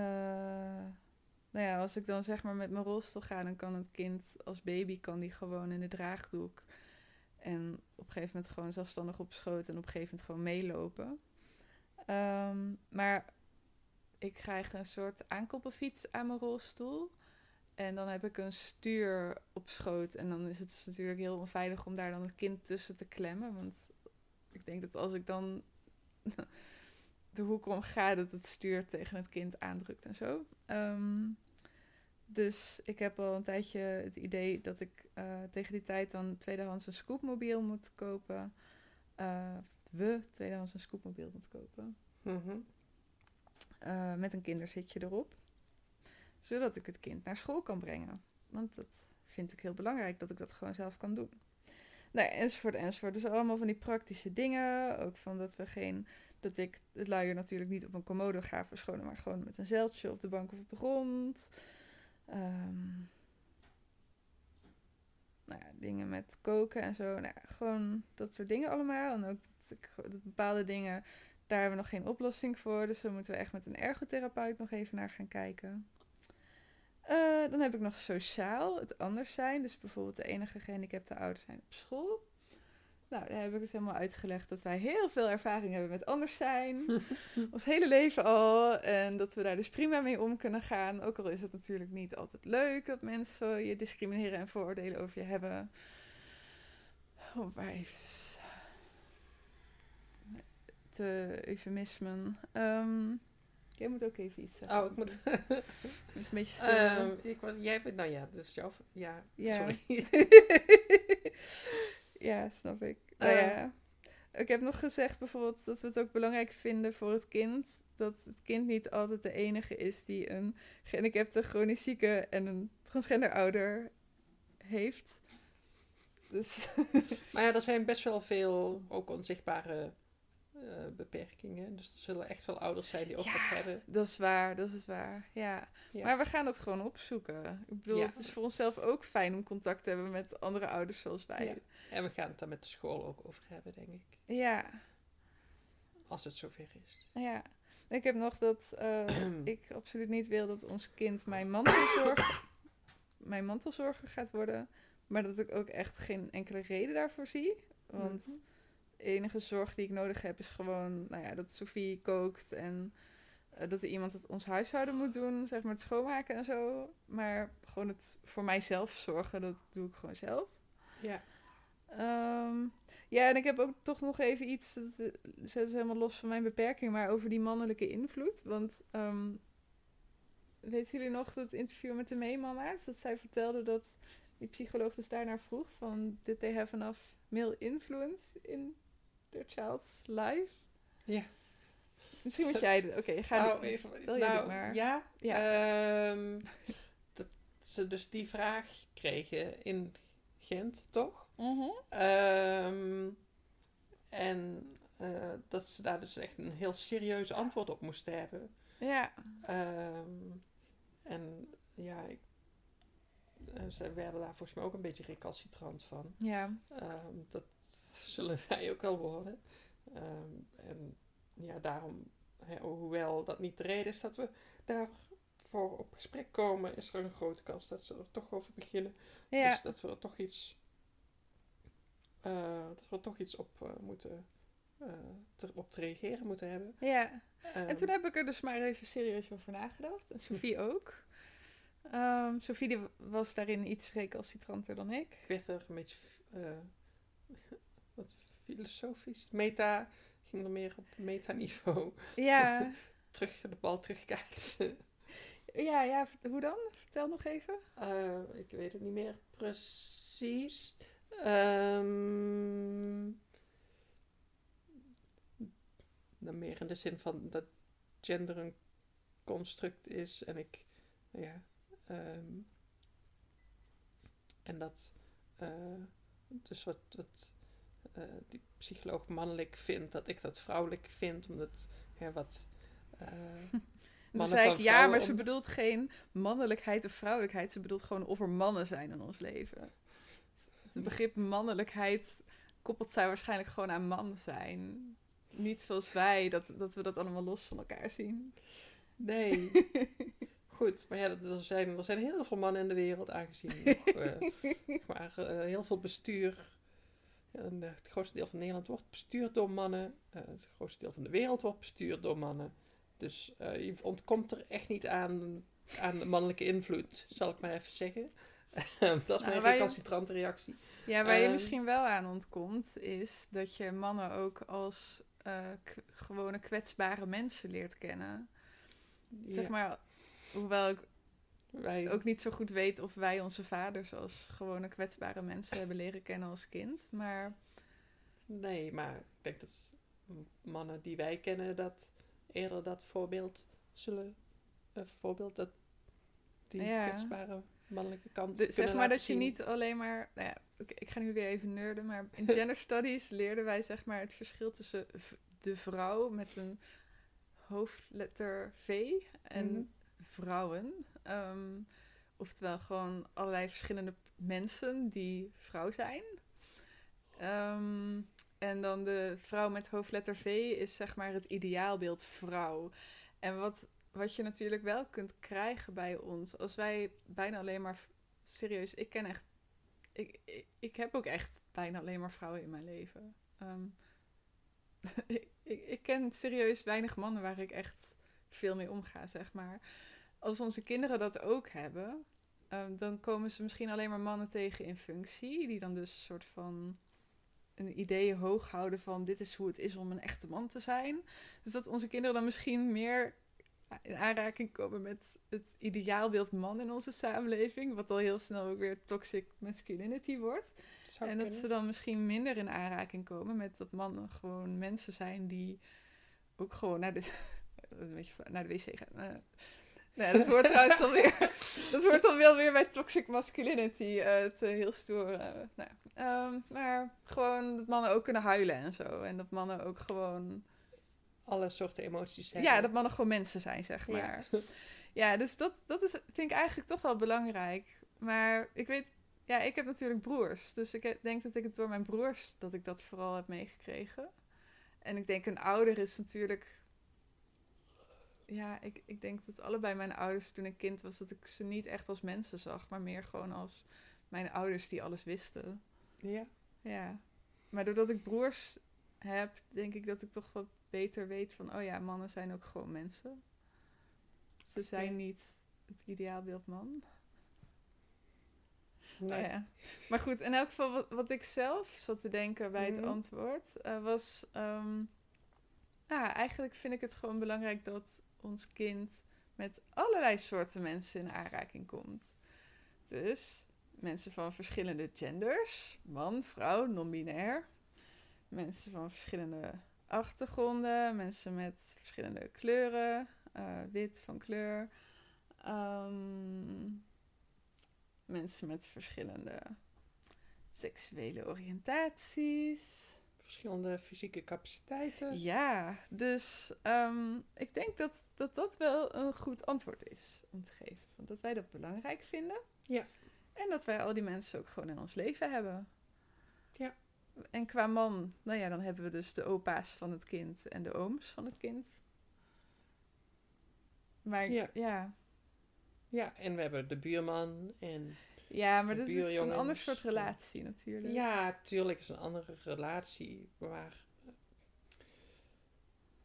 nou ja, als ik dan zeg maar met mijn rolstoel ga, dan kan het kind als baby kan die gewoon in de draagdoek. En op een gegeven moment gewoon zelfstandig op schoot en op een gegeven moment gewoon meelopen. Um, maar ik krijg een soort aankoppelfiets aan mijn rolstoel. En dan heb ik een stuur op schoot. En dan is het dus natuurlijk heel onveilig om daar dan het kind tussen te klemmen. Want ik denk dat als ik dan de hoek om ga, dat het stuur tegen het kind aandrukt en zo. Um, dus ik heb al een tijdje het idee dat ik uh, tegen die tijd dan tweedehands een scoopmobiel moet kopen. Uh, we tweedehands een scoopmobiel moet kopen. Mm -hmm. uh, met een kinderzitje erop. Zodat ik het kind naar school kan brengen. Want dat vind ik heel belangrijk, dat ik dat gewoon zelf kan doen. Nou, enzovoort, enzovoort. Dus allemaal van die praktische dingen. Ook van dat we geen... Dat ik het luier natuurlijk niet op een commode ga verschonen, maar gewoon met een zeiltje op de bank of op de grond. Um, nou ja, dingen met koken en zo. Nou, gewoon dat soort dingen allemaal. En ook dat, dat bepaalde dingen, daar hebben we nog geen oplossing voor. Dus daar moeten we echt met een ergotherapeut nog even naar gaan kijken. Uh, dan heb ik nog sociaal, het anders zijn. Dus bijvoorbeeld de enige gehandicapte ouders zijn op school. Nou, daar heb ik dus helemaal uitgelegd dat wij heel veel ervaring hebben met anders zijn. ons hele leven al. En dat we daar dus prima mee om kunnen gaan. Ook al is het natuurlijk niet altijd leuk dat mensen je discrimineren en vooroordelen over je hebben. Oh, maar even. Te eufemismen. Um, jij moet ook even iets zeggen. Oh, ik moet. een beetje stil. Um, ik was, jij nou ja, dus jouw. Ja, ja. sorry. ja, snap ik. Uh, ja. Ik heb nog gezegd bijvoorbeeld dat we het ook belangrijk vinden voor het kind. Dat het kind niet altijd de enige is die een gehandicapte, chronisch zieke en een transgender ouder heeft. Dus. maar ja, er zijn best wel veel ook onzichtbare beperkingen. Dus er zullen echt veel ouders zijn die ook wat hebben. Dat is waar, dat is waar. Ja. Maar we gaan dat gewoon opzoeken. Ik bedoel, het is voor onszelf ook fijn om contact te hebben met andere ouders zoals wij. En we gaan het daar met de school ook over hebben, denk ik. Ja. Als het zover is. Ja. Ik heb nog dat uh, ik absoluut niet wil dat ons kind mijn mantelzorger, mijn mantelzorger gaat worden. Maar dat ik ook echt geen enkele reden daarvoor zie. Want mm de enige zorg die ik nodig heb is gewoon nou ja, dat Sophie kookt en uh, dat er iemand het ons huishouden moet doen, zeg maar het schoonmaken en zo. Maar gewoon het voor mijzelf zorgen, dat doe ik gewoon zelf. Ja. Um, ja, en ik heb ook toch nog even iets, dat is helemaal los van mijn beperking, maar over die mannelijke invloed. Want um, weten jullie nog dat interview met de meemama's? Dat zij vertelde dat die psycholoog dus daarnaar vroeg van, did they have enough male influence in their child's life. Ja. Misschien moet jij... Oké, ga Nou, dit- even, jij nou, dit maar. Ja, Ja. ehm, dat ze dus die vraag kregen in Gent, toch? Mhm. Ehm, en eh, dat ze daar dus echt een heel serieus antwoord op moesten hebben. Ja. Ehm, en ja, ik, ze werden daar volgens mij ook een beetje recalcitrant van. Ja. Dat zullen wij ook wel worden. Ehm, en ja, daarom, hoewel dat niet de reden is dat we daarvoor op gesprek komen, is er een grote kans dat ze er toch over beginnen. Ja. Dus dat we er toch iets, eh, dat we er toch iets op eh, moeten, eh, te- op te reageren moeten hebben. ja. En Ehm, toen heb ik er dus maar even serieus over nagedacht. En Sophie ook. Ehm Sophie was daarin iets recalcitranter dan ik. Ik werd er een beetje wat filosofisch. Meta ging er meer op metaniveau. Ja, Terug de bal terugkaatsen. ja, ja. Hoe dan? Vertel nog even. Eh, ik weet het niet meer precies. Ehm dan meer in de zin van dat gender een construct is en ik, ja, ehm, en dat, eh, dus wat, wat eh, die psycholoog mannelijk vindt, dat ik dat vrouwelijk vind, omdat, ja, wat, eh, Toen zei ik, ja, maar ze bedoelt geen mannelijkheid of vrouwelijkheid. Ze bedoelt gewoon of er mannen zijn in ons leven. Het begrip mannelijkheid koppelt zij waarschijnlijk gewoon aan man zijn. Niet zoals wij, dat, dat we dat allemaal los van elkaar zien. Nee. Goed, maar ja, er zijn, er zijn heel veel mannen in de wereld aangezien. Nog, maar eh, heel veel bestuur. En, het grootste deel van Nederland wordt bestuurd door mannen. Eh, het grootste deel van de wereld wordt bestuurd door mannen. Dus eh, je ontkomt er echt niet aan, aan de mannelijke invloed, zal ik maar even zeggen. dat is Nou, mijn waar je- recalcitrante reactie. Ja, waar je Ehm. misschien wel aan ontkomt, is dat je mannen ook als eh, gewone kwetsbare mensen leert kennen. Zeg maar, hoewel ik wij, ook niet zo goed weet of wij onze vaders als gewone kwetsbare mensen hebben leren kennen als kind. Maar Nee, maar ik denk dat mannen die wij kennen dat eerder dat voorbeeld zullen, een voorbeeld dat die Ja. kwetsbare mannelijke kant zeg maar dat je niet alleen maar. Nou ja, ik ga nu weer even nerden, maar in gender studies leerden wij zeg maar het verschil tussen de vrouw met een hoofdletter V en Mhm. vrouwen. Ehm, oftewel gewoon allerlei verschillende mensen die vrouw zijn. Ehm, en dan de vrouw met hoofdletter V is zeg maar het ideaalbeeld vrouw. En wat, wat je natuurlijk wel kunt krijgen bij ons, als wij bijna alleen maar, serieus, ik ken echt, ik, ik, heb ook echt bijna alleen maar vrouwen in mijn leven. Ehm, ik, ik, ik ken serieus weinig mannen waar ik echt veel mee omga, zeg maar. Als onze kinderen dat ook hebben, ehm, dan komen ze misschien alleen maar mannen tegen in functie, die dan dus een soort van een idee hoog houden van dit is hoe het is om een echte man te zijn. Dus dat onze kinderen dan misschien meer in aanraking komen met het ideaalbeeld man in onze samenleving, wat al heel snel ook weer toxic masculinity wordt. Zou en dat kunnen. ze dan misschien minder in aanraking komen met dat mannen gewoon mensen zijn die ook gewoon naar de, een beetje naar de wc gaan. Nou, dat hoort trouwens dan weer, dat hoort dan wel weer bij toxic masculinity. eh, het eh, heel stoer. nou, ja. Ehm, maar gewoon dat mannen ook kunnen huilen en zo. En dat mannen ook gewoon. alle soorten emoties hebben. Ja, dat mannen gewoon mensen zijn, zeg Ja. maar. Ja, dus dat, dat is, vind ik eigenlijk toch wel belangrijk. Maar ik weet, ja, ik heb natuurlijk broers. Dus ik denk dat ik het door mijn broers, dat ik dat vooral heb meegekregen. En ik denk een ouder is natuurlijk... Ja, ik, ik denk dat allebei mijn ouders toen ik kind was, dat ik ze niet echt als mensen zag. Maar meer gewoon als mijn ouders die alles wisten. Ja. Ja. Maar doordat ik broers heb, denk ik dat ik toch wat beter weet van... Oh ja, mannen zijn ook gewoon mensen. Ze zijn Ja. niet het ideaalbeeld man. Nee. Oh ja. Maar goed, in elk geval wat, wat ik zelf zat te denken bij het Mhm. antwoord eh, was... ah, eigenlijk vind ik het gewoon belangrijk dat ons kind met allerlei soorten mensen in aanraking komt. Dus mensen van verschillende genders, man, vrouw, non-binair. mensen van verschillende achtergronden, mensen met verschillende kleuren, eh, wit van kleur, ehm, mensen met verschillende seksuele oriëntaties. Verschillende fysieke capaciteiten. Ja, dus ehm, ik denk dat, dat dat wel een goed antwoord is om te geven. Want dat wij dat belangrijk vinden. Ja. En dat wij al die mensen ook gewoon in ons leven hebben. Ja. En qua man, nou ja, dan hebben we dus de opa's van het kind en de ooms van het kind. Maar Ja. ja, ja, Ja, en we hebben de buurman en... maar De dat is een buurjongens. ander soort relatie natuurlijk. Ja, tuurlijk is een andere relatie, maar...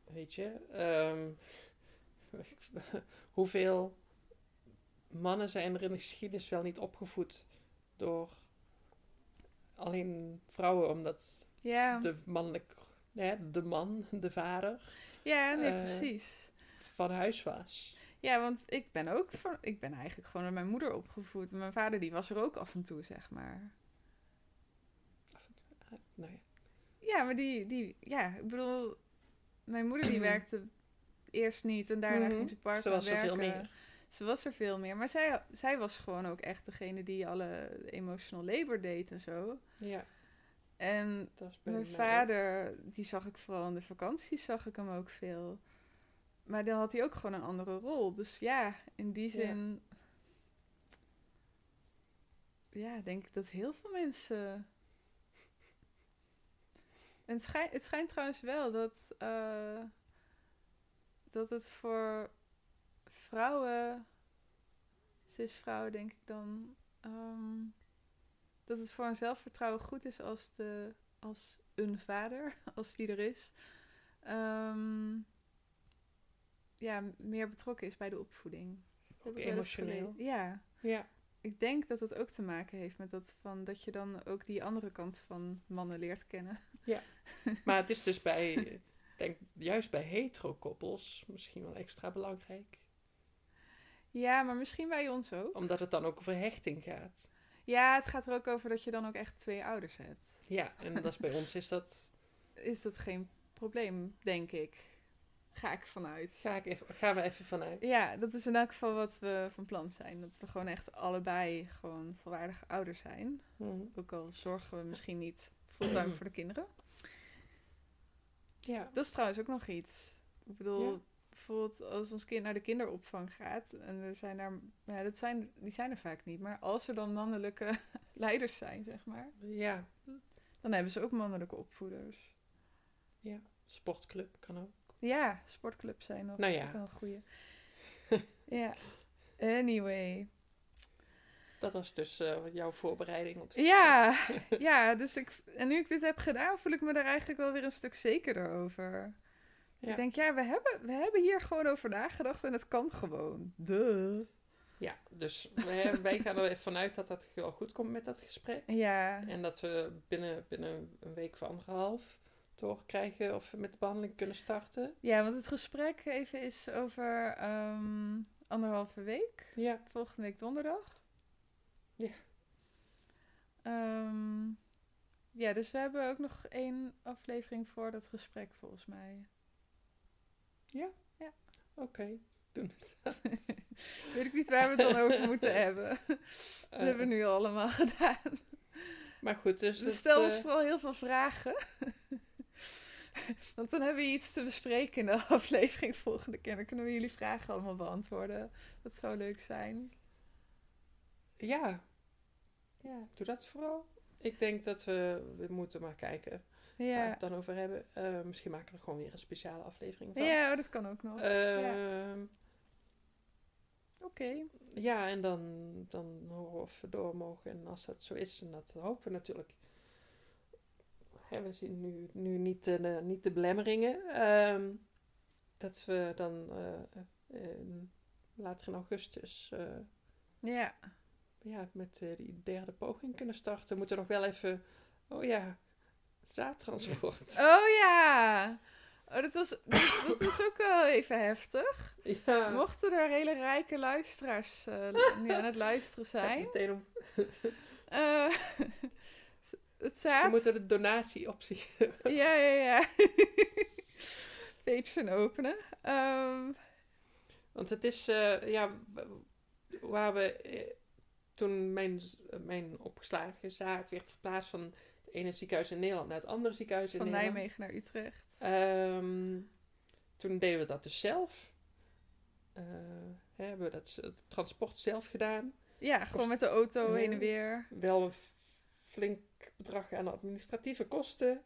Weet je, ehm, hoeveel mannen zijn er in de geschiedenis wel niet opgevoed door alleen vrouwen, omdat ja. de mannelijk, hè, de man, de vader, ja nee, eh, precies. van huis was. Ja, want ik ben ook van, ik ben eigenlijk gewoon door mijn moeder opgevoed. En mijn vader die was er ook af en toe, zeg maar. Nou ja. Ja, maar die, die ja, ik bedoel, mijn moeder die werkte eerst niet en daarna Mhm. ging ze part Ze was er werken. veel meer. Ze was er veel meer, maar zij, zij was gewoon ook echt degene die alle emotional labor deed en zo. Ja, En mijn vader, die zag ik vooral in de vakanties, zag ik hem ook veel. Maar dan had hij ook gewoon een andere rol. Dus ja, in die zin. Ja, denk ik dat heel veel mensen. En het schijnt, het schijnt trouwens wel dat. eh, dat het voor vrouwen. cis-vrouwen, denk ik dan. ehm, dat het voor een zelfvertrouwen goed is als, de, als een vader, als die er is, ehm, ja, meer betrokken is bij de opvoeding. Dat Ook emotioneel. Ja, Ja, ik denk dat het ook te maken heeft met dat, van, dat je dan ook die andere kant van mannen leert kennen. maar het is dus bij, ik denk juist bij hetero-koppels misschien wel extra belangrijk. Ja, maar misschien bij ons ook. Omdat het dan ook over hechting gaat. Ja, het gaat er ook over dat je dan ook echt twee ouders hebt. Ja, en dat is bij ons is dat, Is dat geen probleem, denk ik. Ga ik vanuit. ga ik even, gaan we even vanuit. Ja, dat is in elk geval wat we van plan zijn. Dat we gewoon echt allebei gewoon volwaardige ouders zijn. Mhm. Ook al zorgen we misschien niet fulltime voor de kinderen. Ja, Dat is trouwens ook nog iets. Ik bedoel, Ja. bijvoorbeeld als ons kind naar de kinderopvang gaat. En er zijn daar, ja, dat zijn, die zijn er vaak niet. Maar als er dan mannelijke leiders zijn, zeg maar. ja, Dan hebben ze ook mannelijke opvoeders. sportclub kan ook. Ja, sportclubs zijn nog Nou ja. wel een goeie. ja, anyway. Dat was dus eh, jouw voorbereiding op Ja, ja, dus ik, en nu ik dit heb gedaan, voel ik me daar eigenlijk wel weer een stuk zekerder over. Ja. Ik denk, ja, we hebben, we hebben hier gewoon over nagedacht en het kan gewoon. Duh. Ja, dus wij, wij gaan er even vanuit dat dat wel goed komt met dat gesprek. Ja, En dat we binnen, binnen een week of anderhalf doorkrijgen of we met de behandeling kunnen starten. ja, want het gesprek even is over ehm, anderhalve week. Ja, Volgende week donderdag. Ja. Ehm, ja, dus we hebben ook nog één aflevering voor dat gesprek volgens mij. oké. Doen het. Weet ik niet waar we het dan over moeten hebben. Dat Eh, hebben we nu allemaal gedaan. Maar goed, dus... Dus het, stel ons eh, vooral heel veel vragen. Want dan hebben we iets te bespreken in de aflevering volgende keer. Dan kunnen we jullie vragen allemaal beantwoorden. Dat zou leuk zijn. Ja, Ja. doe dat vooral. Ik denk dat we, we moeten maar kijken waar we Ja, het dan over hebben. Eh, misschien maken we er gewoon weer een speciale aflevering van. ja oh, dat kan ook nog. Ehm, Oké. Ja, en dan, dan horen we of we door mogen. En als dat zo is, en dat hopen we natuurlijk. Hè, we zien nu, nu niet, de, de- niet de belemmeringen. ehm, dat we dan eh, in- later in augustus eh, Ja. ja, met eh, die derde poging kunnen starten. We moeten nog wel even... Oh ja, zaadtransport. Oh ja. Oh, dat, was, dat, dat is ook wel even heftig. Ja, Mochten er hele rijke luisteraars eh, nu aan het luisteren zijn. meteen om. Eh, het We zaad. moeten de donatieoptie. Ja, ja, ja. Patreon openen. Ehm, Want het is, eh, ja, waar we eh, toen mijn, z- mijn opgeslagen zaad werd verplaatst van het ene ziekenhuis in Nederland naar het andere ziekenhuis in van Nederland. Nijmegen naar Utrecht. Ehm, toen deden we dat dus zelf. Eh, hè, hebben we dat, het transport zelf gedaan. Ja, gewoon met de auto heen en weer. Wel een flink bedrag aan administratieve kosten.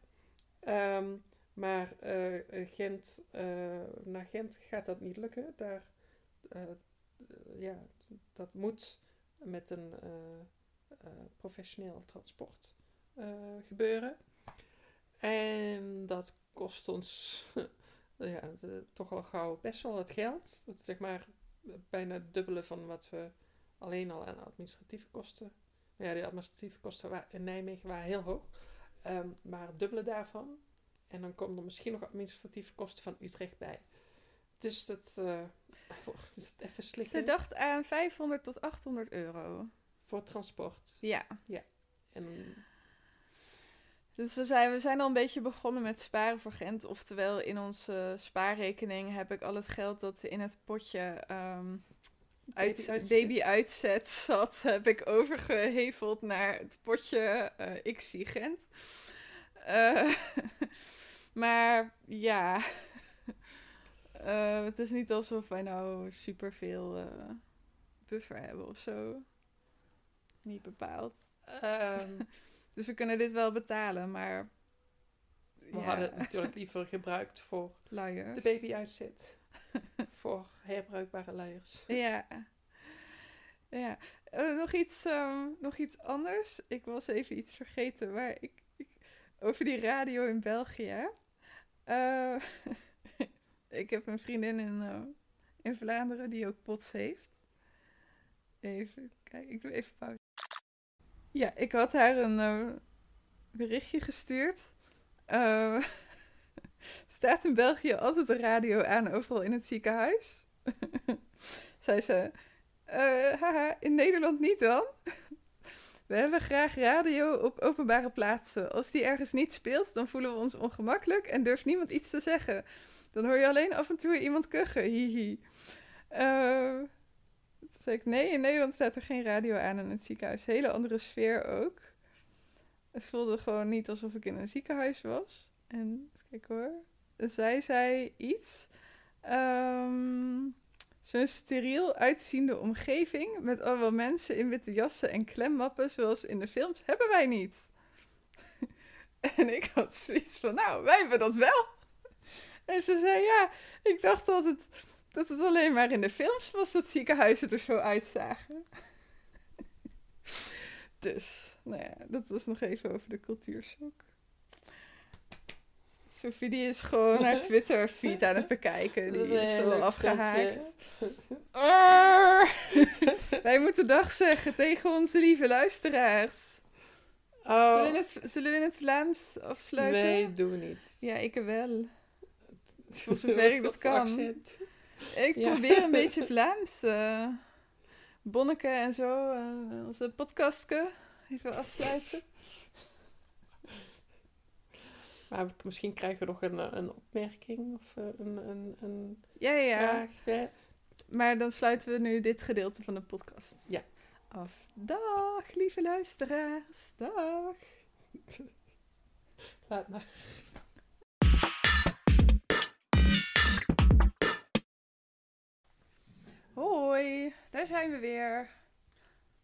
Ehm, maar eh, eh, Gent, eh, naar Gent gaat dat niet lukken. Daar, ja, dat moet met een professioneel transport gebeuren. En dat kost ons ja, toch al gauw best wel wat geld. Dat is zeg maar bijna het dubbele van wat we alleen al aan administratieve kosten. Ja, de administratieve kosten in Nijmegen waren heel hoog. Ehm, maar het dubbele daarvan. En dan komen er misschien nog administratieve kosten van Utrecht bij. Dus dat eh, is het even Ze slikken dacht aan 500 tot 800 euro. voor transport. Ja. En Dus we zijn, we zijn al een beetje begonnen met sparen voor Gent. Oftewel, in onze spaarrekening heb ik al het geld dat in het potje ehm, uit, Baby-uitzet. baby-uitzet zat, heb ik overgeheveld naar het potje eh ik zie Gent. Eh, maar ja, Eh, het is niet alsof wij nou superveel eh buffer hebben of zo. Niet bepaald. ehm, Dus we kunnen dit wel betalen, maar... we hadden het natuurlijk liever gebruikt voor de luier. baby-uitzet. voor herbruikbare luiers. Ja. Ja. Eh, nog, iets, ehm, nog iets anders. Ik was even iets vergeten, maar ik, ik over die radio in België. Eh, ik heb een vriendin in, eh, in Vlaanderen die ook pots heeft. Even kijken, ik doe even pauze. Ja, ik had haar een berichtje gestuurd. Staat in België altijd een radio aan, overal in het ziekenhuis? Zei ze, "Eh, haha, in Nederland niet dan? We hebben graag radio op openbare plaatsen. Als die ergens niet speelt, dan voelen we ons ongemakkelijk en durft niemand iets te zeggen. Dan hoor je alleen af en toe iemand kuchen, hihi. Eh, toen zei ik, nee, in Nederland staat er geen radio aan in het ziekenhuis. Hele andere sfeer ook. Het voelde gewoon niet alsof ik in een ziekenhuis was. En, kijken hoor. Zij zei iets. Ehm, Zo'n steriel uitziende omgeving met allemaal mensen in witte jassen en klemmappen zoals in de films hebben wij niet. en ik had zoiets van, nou, wij hebben dat wel. En ze zei, ja, ik dacht altijd dat het alleen maar in de films was dat ziekenhuizen er zo uitzagen. dus, nou ja, dat was nog even over de cultuurshock. Sophie die is gewoon haar Twitter-feed aan het bekijken. Die is zo afgehaakt. Wij moeten dag zeggen tegen onze lieve luisteraars. Zullen, we Oh, in het, zullen we het Vlaams afsluiten? nee, doen we niet. Ja, ik wel. Voor zover ik dat kan. Ik Ja. probeer een beetje Vlaams. eh Bonneke en zo. eh, onze podcastke. Even afsluiten. Maar misschien krijgen we nog een, eh, een opmerking of eh, een, een, een Ja, ja, ja. vraag. hè? Maar dan sluiten we nu dit gedeelte van de podcast Ja. af. Dag, lieve luisteraars. Dag. Laat maar. Hoi, daar zijn we weer.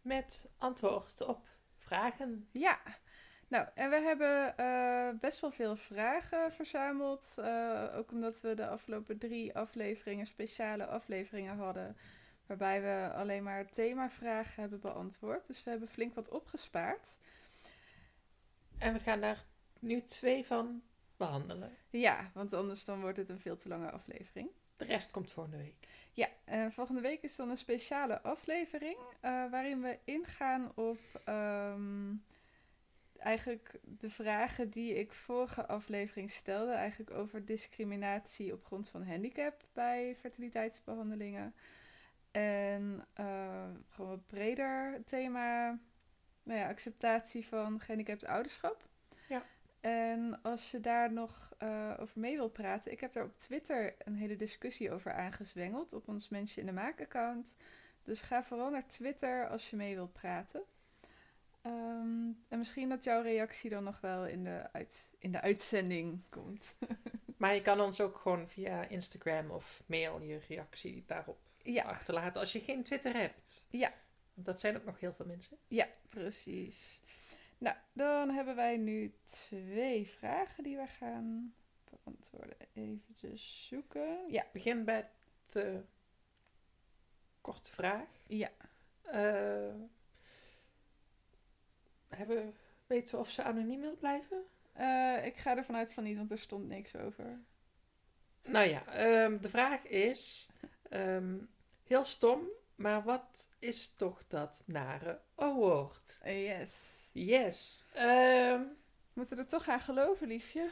Met antwoord op vragen. Ja, nou, en we hebben eh, best wel veel vragen verzameld. eh, ook omdat we de afgelopen drie afleveringen, speciale afleveringen hadden. Waarbij we alleen maar themavragen hebben beantwoord. Dus we hebben flink wat opgespaard. En we gaan daar nu twee van behandelen. Ja, want anders dan wordt het een veel te lange aflevering. De rest komt volgende week. Ja, en volgende week is dan een speciale aflevering eh, waarin we ingaan op ehm, eigenlijk de vragen die ik vorige aflevering stelde, eigenlijk over discriminatie op grond van handicap bij fertiliteitsbehandelingen. En eh, gewoon wat breder thema nou ja, acceptatie van gehandicapt ouderschap. Ja. En als je daar nog eh, over mee wil praten, ik heb daar op Twitter een hele discussie over aangezwengeld op ons Mensen in de Maak account. Dus ga vooral naar Twitter als je mee wilt praten. Ehm, en misschien dat jouw reactie dan nog wel in de, uit, in de uitzending komt. Maar je kan ons ook gewoon via Instagram of mail je reactie daarop ja, achterlaten als je geen Twitter hebt. Ja. Dat zijn ook nog heel veel mensen. ja, precies. Nou, dan hebben wij nu twee vragen die we gaan beantwoorden. Even zoeken. Ja, Ik begin bij de korte vraag. ja. Eh, hebben, weten we of ze anoniem wil blijven? Eh, ik ga ervan uit van niet, want er stond niks over. Nou ja, ehm, de vraag is, ehm, heel stom, maar wat is toch dat nare O-woord? Yes. Yes. Ehm, Moeten we er toch aan geloven, liefje?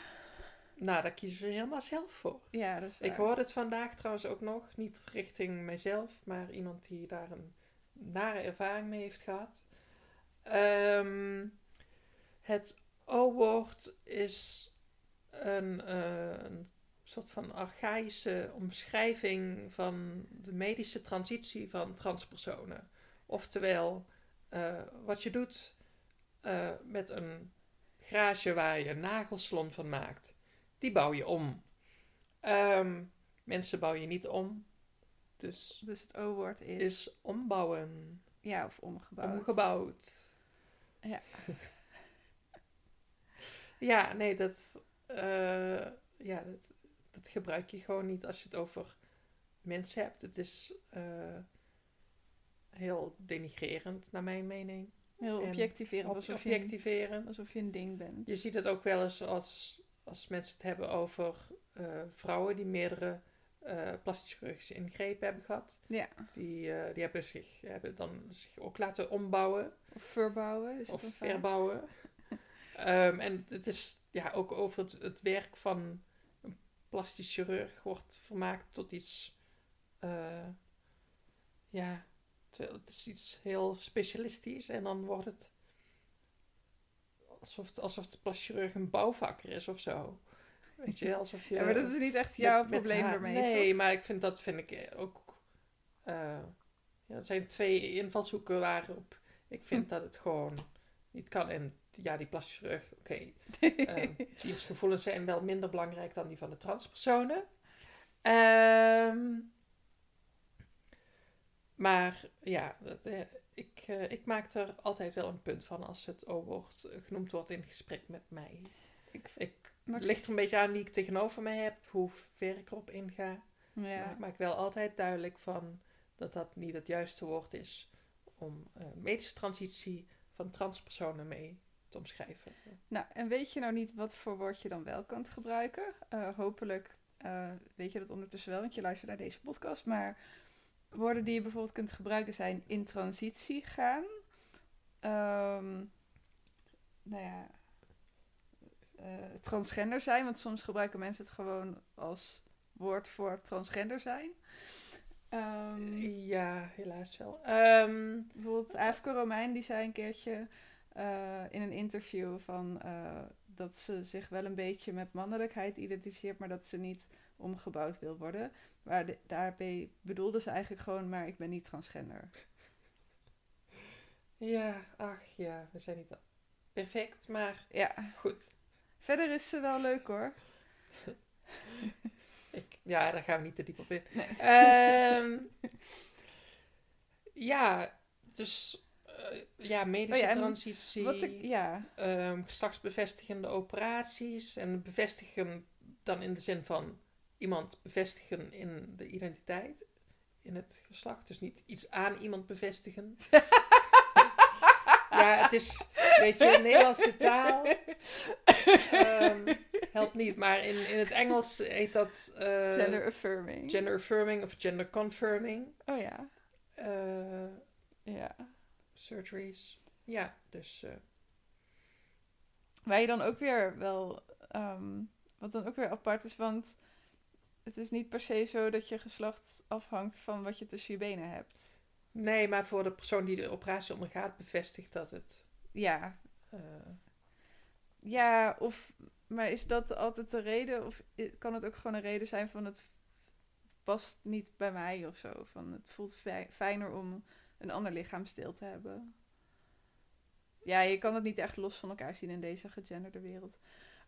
nou, daar kiezen we helemaal zelf voor. Ja, dat is Ik hoorde het vandaag trouwens ook nog, niet richting mijzelf, maar iemand die daar een nare ervaring mee heeft gehad. Ehm, het O-woord is een, eh, een soort van archaïsche omschrijving van de medische transitie van transpersonen. Oftewel, eh, wat je doet eh, met een garage waar je nagelslon van maakt, die bouw je om. Ehm, mensen bouw je niet om, dus Dus het O-woord is, is ombouwen, ja, of omgebouwd. omgebouwd. Ja. ja, nee, dat, eh, ja, dat, dat gebruik je gewoon niet als je het over mensen hebt. Het is eh, heel denigrerend, naar mijn mening. Heel En objectiverend, Ob- alsof, je een, objectiverend. alsof je een ding bent. Je ziet het ook wel eens als, als mensen het hebben over eh, vrouwen die meerdere eh plastische chirurgische ingrepen hebben gehad. Ja. Die, eh, die hebben, zich, hebben dan zich ook laten ombouwen Of verbouwen. Is of verbouwen. Ehm, en het is ja, ook over het, het werk van een plastisch chirurg wordt vermaakt tot iets. eh, ja, het is iets heel specialistisch en dan wordt het alsof het, alsof de plastisch chirurg een bouwvakker is of zo. Weet je, alsof je. Ja, maar dat is niet echt jouw met- met probleem ermee, Nee, toch? maar ik vind dat vind ik eh, ook. eh ja, het zijn twee invalshoeken waarop ik vind dat het gewoon niet kan. En ja, die plastische oké. ehm, die gevoelens zijn wel minder belangrijk dan die van de transpersonen. Ehm, maar ja, dat, eh, ik, eh, ik maak er altijd wel een punt van als het O-woord genoemd wordt in gesprek met mij. Ik, Ik, het ligt er een beetje aan wie ik tegenover mij heb, hoe ver ik erop inga. Maar ja. ik maak wel altijd duidelijk van dat dat niet het juiste woord is om eh, medische transitie van transpersonen mee te omschrijven. Nou, en weet je nou niet wat voor woord je dan wel kan gebruiken? Eh, hopelijk eh, weet je dat ondertussen wel, want je luistert naar deze podcast. Maar woorden die je bijvoorbeeld kunt gebruiken zijn in transitie gaan. Ehm, nou ja, eh, transgender zijn, want soms gebruiken mensen het gewoon als woord voor transgender zijn. Ehm, Ja, helaas wel. Ehm, Bijvoorbeeld Aafke Romein, die zei een keertje eh, in een interview van eh, dat ze zich wel een beetje met mannelijkheid identificeert, maar dat ze niet omgebouwd wil worden. Maar de- daarbij bedoelde ze eigenlijk gewoon, maar ik ben niet transgender. ja, ach ja, we zijn niet perfect, maar Ja, goed. Verder is ze wel leuk hoor. Ik, ja, daar gaan we niet te diep op in. Nee. Ehm, ja, dus eh, ja, medische Oh ja, transitie. Wat ik, ja, ehm, geslachtsbevestigende operaties. En bevestigen dan in de zin van iemand bevestigen in de identiteit, in het geslacht. Dus niet iets aan iemand bevestigen. ja, het is, weet je, Nederlandse taal ehm, helpt niet. Maar in, in het Engels heet dat eh, gender affirming. gender affirming of gender confirming oh ja, eh, ja. surgeries. Ja, dus eh, Waar je dan ook weer wel, ehm, wat dan ook weer apart is, want het is niet per se zo dat je geslacht afhangt van wat je tussen je benen hebt. Nee, maar voor de persoon die de operatie ondergaat, bevestigt dat het Ja. Eh, Ja, of... Maar is dat altijd de reden? Of kan het ook gewoon een reden zijn van het, het past niet bij mij of zo? Van het voelt fij- fijner om een ander lichaamsdeel te hebben. Ja, je kan het niet echt los van elkaar zien in deze gegenderde wereld.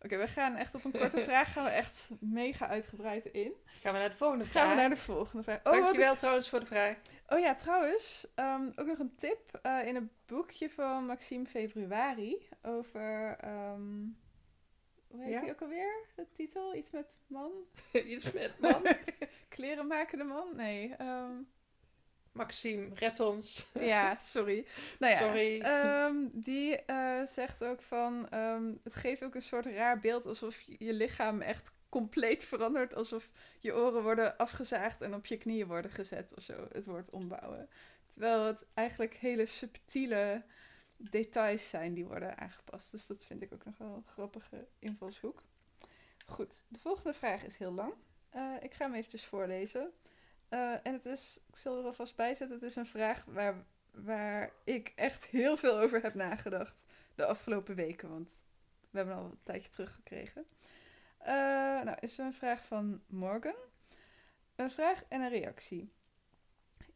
Oké, we gaan echt op een korte vraag gaan we echt mega uitgebreid in. gaan we naar de volgende vraag. Gaan we naar de volgende vraag. Oh, Dankjewel trouwens voor de vraag. Oh ja, trouwens, ehm, ook nog een tip eh, in een boekje van Maxime Februari over. ehm, hoe heet Ja? die ook alweer? De titel? Iets met man? Iets met man. Klerenmakende man? Nee. ehm, Maxime, red ons. ja, sorry. Nou ja, Sorry. ehm, die eh, zegt ook van. ehm, het geeft ook een soort raar beeld alsof je je lichaam echt compleet verandert. Alsof je oren worden afgezaagd en op je knieën worden gezet of zo. Het woord ombouwen. Terwijl het eigenlijk hele subtiele details zijn die worden aangepast. Dus dat vind ik ook nog wel een grappige invalshoek. Goed, de volgende vraag is heel lang. Eh, ik ga hem eventjes voorlezen. Eh, en het is, ik zal er alvast bij zetten, het is een vraag waar, waar ik echt heel veel over heb nagedacht de afgelopen weken. Want we hebben al een tijdje teruggekregen. Eh nou, is er een vraag van Morgan. Een vraag en een reactie.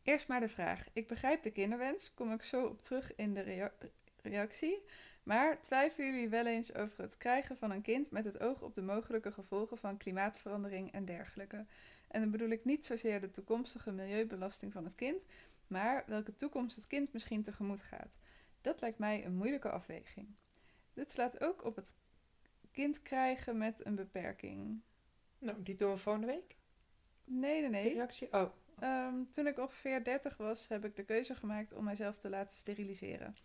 Eerst maar de vraag. Ik begrijp de kinderwens, kom ik zo op terug in de rea- reactie. Maar twijfelen jullie wel eens over het krijgen van een kind met het oog op de mogelijke gevolgen van klimaatverandering en dergelijke? En dan bedoel ik niet zozeer de toekomstige milieubelasting van het kind, maar welke toekomst het kind misschien tegemoet gaat. Dat lijkt mij een moeilijke afweging. Dit slaat ook op het kind krijgen met een beperking. Nou, die doen we volgende week. Nee, nee, nee. reactie. Oh, Ehm, toen ik ongeveer 30 was, heb ik de keuze gemaakt om mijzelf te laten steriliseren.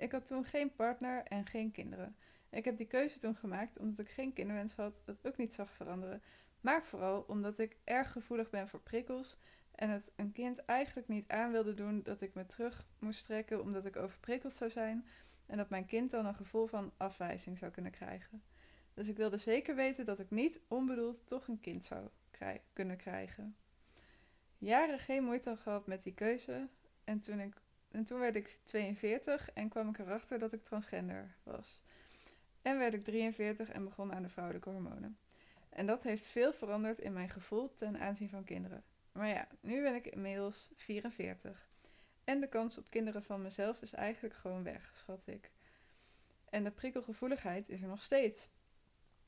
Ik had toen geen partner en geen kinderen. Ik heb die keuze toen gemaakt omdat ik geen kinderwens had, dat ook niet zag veranderen. Maar vooral omdat ik erg gevoelig ben voor prikkels en het een kind eigenlijk niet aan wilde doen dat ik me terug moest trekken omdat ik overprikkeld zou zijn en dat mijn kind dan een gevoel van afwijzing zou kunnen krijgen. Dus ik wilde zeker weten dat ik niet onbedoeld toch een kind zou kunnen krijgen jaren geen moeite gehad met die keuze. En toen, ik, en toen werd ik 42 en kwam ik erachter dat ik transgender was. En werd ik 43 en begon aan de vrouwelijke hormonen. En dat heeft veel veranderd in mijn gevoel ten aanzien van kinderen. Maar ja, nu ben ik inmiddels 44. En de kans op kinderen van mezelf is eigenlijk gewoon weg, schat ik. En de prikkelgevoeligheid is er nog steeds.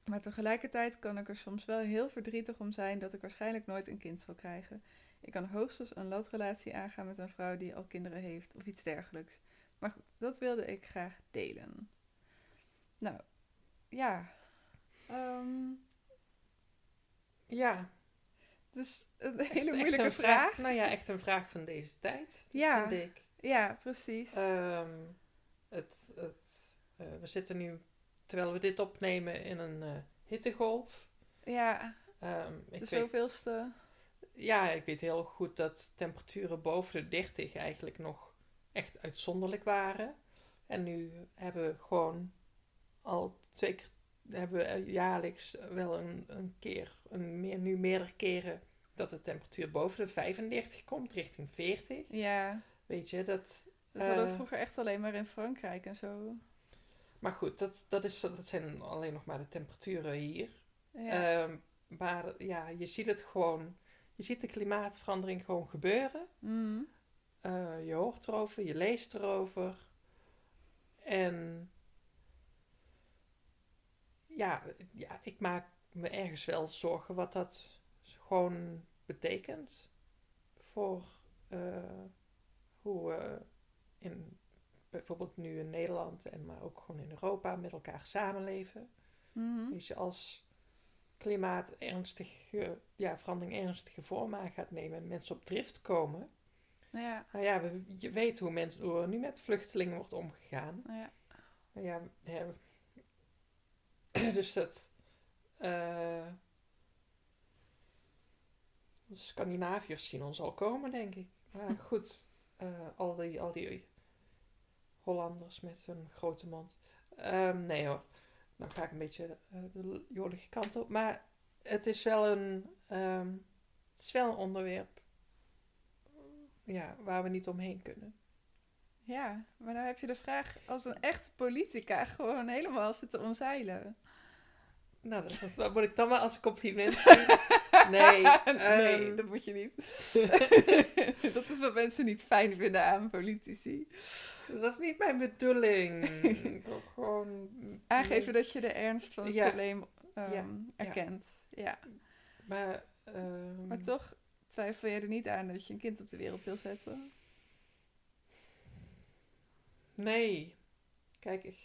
Maar tegelijkertijd kan ik er soms wel heel verdrietig om zijn dat ik waarschijnlijk nooit een kind zal krijgen. Ik kan hoogstens een latrelatie aangaan met een vrouw die al kinderen heeft of iets dergelijks. Maar goed, dat wilde ik graag delen. Nou, ja. Ehm, ja. dus een Echt- hele moeilijke een vraag. Nou ja, echt een vraag van deze tijd. Ja. Vind ik. Ja, precies. Ehm, het, het, eh, we zitten nu, terwijl we dit opnemen, in een eh, hittegolf. ja, Ehm, ik de weet- zoveelste. Ja, ik weet heel goed dat temperaturen boven de 30 eigenlijk nog echt uitzonderlijk waren. En nu hebben we gewoon al twee keer, hebben we eh, jaarlijks wel een, een keer, een meer, nu meerdere keren, dat de temperatuur boven de 35 komt, richting 40. Ja, Weet je, dat... dat hadden we eh, vroeger echt alleen maar in Frankrijk en zo. Maar goed, dat, dat, is, dat zijn alleen nog maar de temperaturen hier. Ja. Ehm, maar ja, je ziet het gewoon, je ziet de klimaatverandering gewoon gebeuren. Mm. Eh, je hoort erover, je leest erover. En ja, ja, ik maak me ergens wel zorgen wat dat gewoon betekent voor eh, hoe we in bijvoorbeeld nu in Nederland en maar ook gewoon in Europa met elkaar samenleven. Mhm. Je, als klimaat ernstige, ja, verandering ernstige vorm aan gaat nemen en mensen op drift komen. Ja, Nou ja, we, je weet hoe, mensen, hoe er nu met vluchtelingen wordt omgegaan. ja. Nou ja, ja, dus dat. de Scandinaviërs zien ons al komen, denk ik. Maar goed, eh, al, die, al die Hollanders met hun grote mond. Ehm, nee hoor, dan ga ik een beetje eh, de jolige kant op. Maar het is wel een, ehm, het is wel een onderwerp ja, waar we niet omheen kunnen. Ja, maar dan heb je de vraag als een echte politica gewoon helemaal zitten omzeilen. Nou, dat, is- dat moet ik dan maar als een compliment zien. Nee, nee, ehm, dat moet je niet. dat is wat mensen niet fijn vinden aan politici. dat is niet mijn bedoeling. Gewoon... Aangeven dat je de ernst van het Ja. probleem ehm, Ja. erkent. Ja. Maar, ehm, Maar toch twijfel je er niet aan dat je een kind op de wereld wil zetten. Nee. Kijk, ik,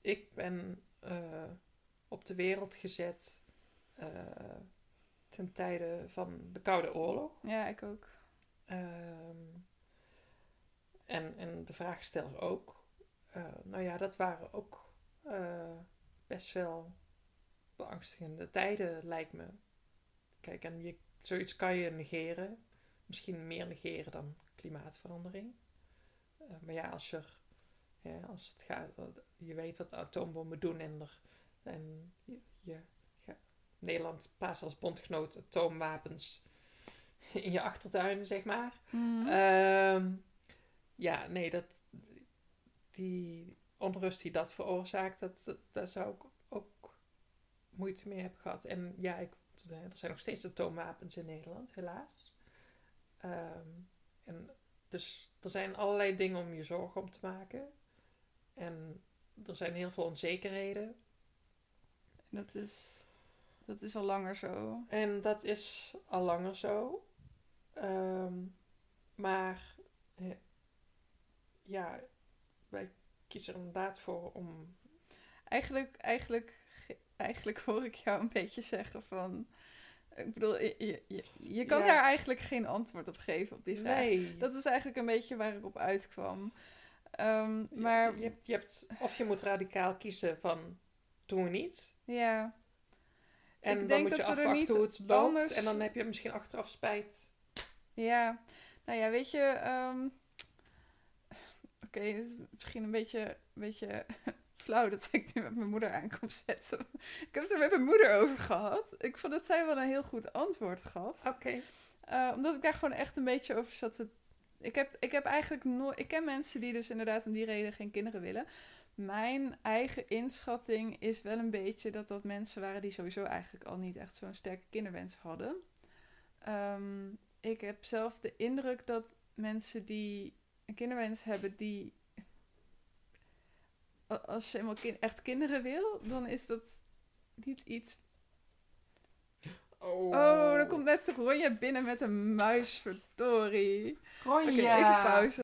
ik ben eh, op de wereld gezet eh, ten tijde van de Koude Oorlog. Ja, ik ook. Ehm, en, en de vraagsteller ook. Eh, nou ja, dat waren ook best wel beangstigende tijden, lijkt me. Kijk, en je, zoiets kan je negeren. Misschien meer negeren dan klimaatverandering. Maar ja, als, je, er- ja, als het gaat, je weet wat atoombommen doen en, er, en je, je Nederland plaatst als bondgenoot atoomwapens in je achtertuin, zeg maar. Mhm. Ehm, ja, nee, dat, die onrust die dat veroorzaakt, dat, dat, daar zou ik ook moeite mee hebben gehad. En ja, ik, er zijn nog steeds atoomwapens in Nederland, helaas. Ehm, en dus er zijn allerlei dingen om je zorgen om te maken. En er zijn heel veel onzekerheden. Dat, is, dat is al langer zo. En dat is al langer zo. Ehm, maar ja, wij kiezen er inderdaad voor om. Eigenlijk, eigenlijk, eigenlijk hoor ik jou een beetje zeggen van... Ik bedoel, je, je, je, je kan Ja. daar eigenlijk geen antwoord op geven op die vraag. Nee, Dat is eigenlijk een beetje waar ik op uitkwam. Ehm, maar je, hebt, je hebt, of je moet radicaal kiezen van doen we niet. ja, En Ik dan moet je afwachten hoe het loopt. anders- En dan heb je misschien achteraf spijt. ja. Nou ja, weet je... ehm, Oké, het is misschien een beetje, een beetje flauw dat ik nu met mijn moeder aan kom zetten. Ik heb het er met mijn moeder over gehad. Ik vond dat zij wel een heel goed antwoord gaf. Oké. Eh, omdat ik daar gewoon echt een beetje over zat te... Ik heb, ik heb eigenlijk nooit... Ik ken mensen die dus inderdaad om die reden geen kinderen willen. Mijn eigen inschatting is wel een beetje dat dat mensen waren die sowieso eigenlijk al niet echt zo'n sterke kinderwens hadden. Ehm, ik heb zelf de indruk dat mensen die een kinderwens hebben, die... Als je kin- echt kinderen wil, dan is dat niet iets Oh, Oh, er komt net Ronja binnen met een muis, verdorie. Oké, Ronja. even pauze.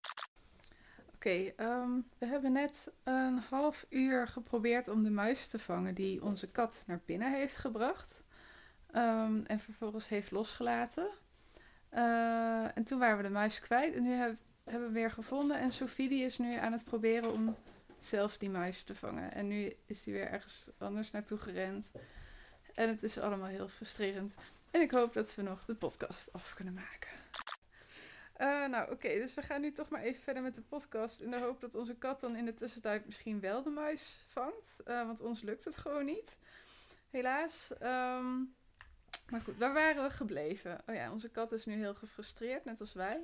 Oké, ehm, we hebben net een half uur geprobeerd om de muis te vangen die onze kat naar binnen heeft gebracht. Ehm, en vervolgens heeft losgelaten. Eh, en toen waren we de muis kwijt en nu heb- hebben we weer gevonden. En Sophie die is nu aan het proberen om zelf die muis te vangen. En nu is die weer ergens anders naartoe gerend. En het is allemaal heel frustrerend. En ik hoop dat we nog de podcast af kunnen maken. Eh, nou, oké, dus we gaan nu toch maar even verder met de podcast. In de hoop dat onze kat dan in de tussentijd misschien wel de muis vangt. Eh, want ons lukt het gewoon niet. Helaas. Ehm, maar goed, waar waren we gebleven? Oh ja, onze kat is nu heel gefrustreerd, net als wij.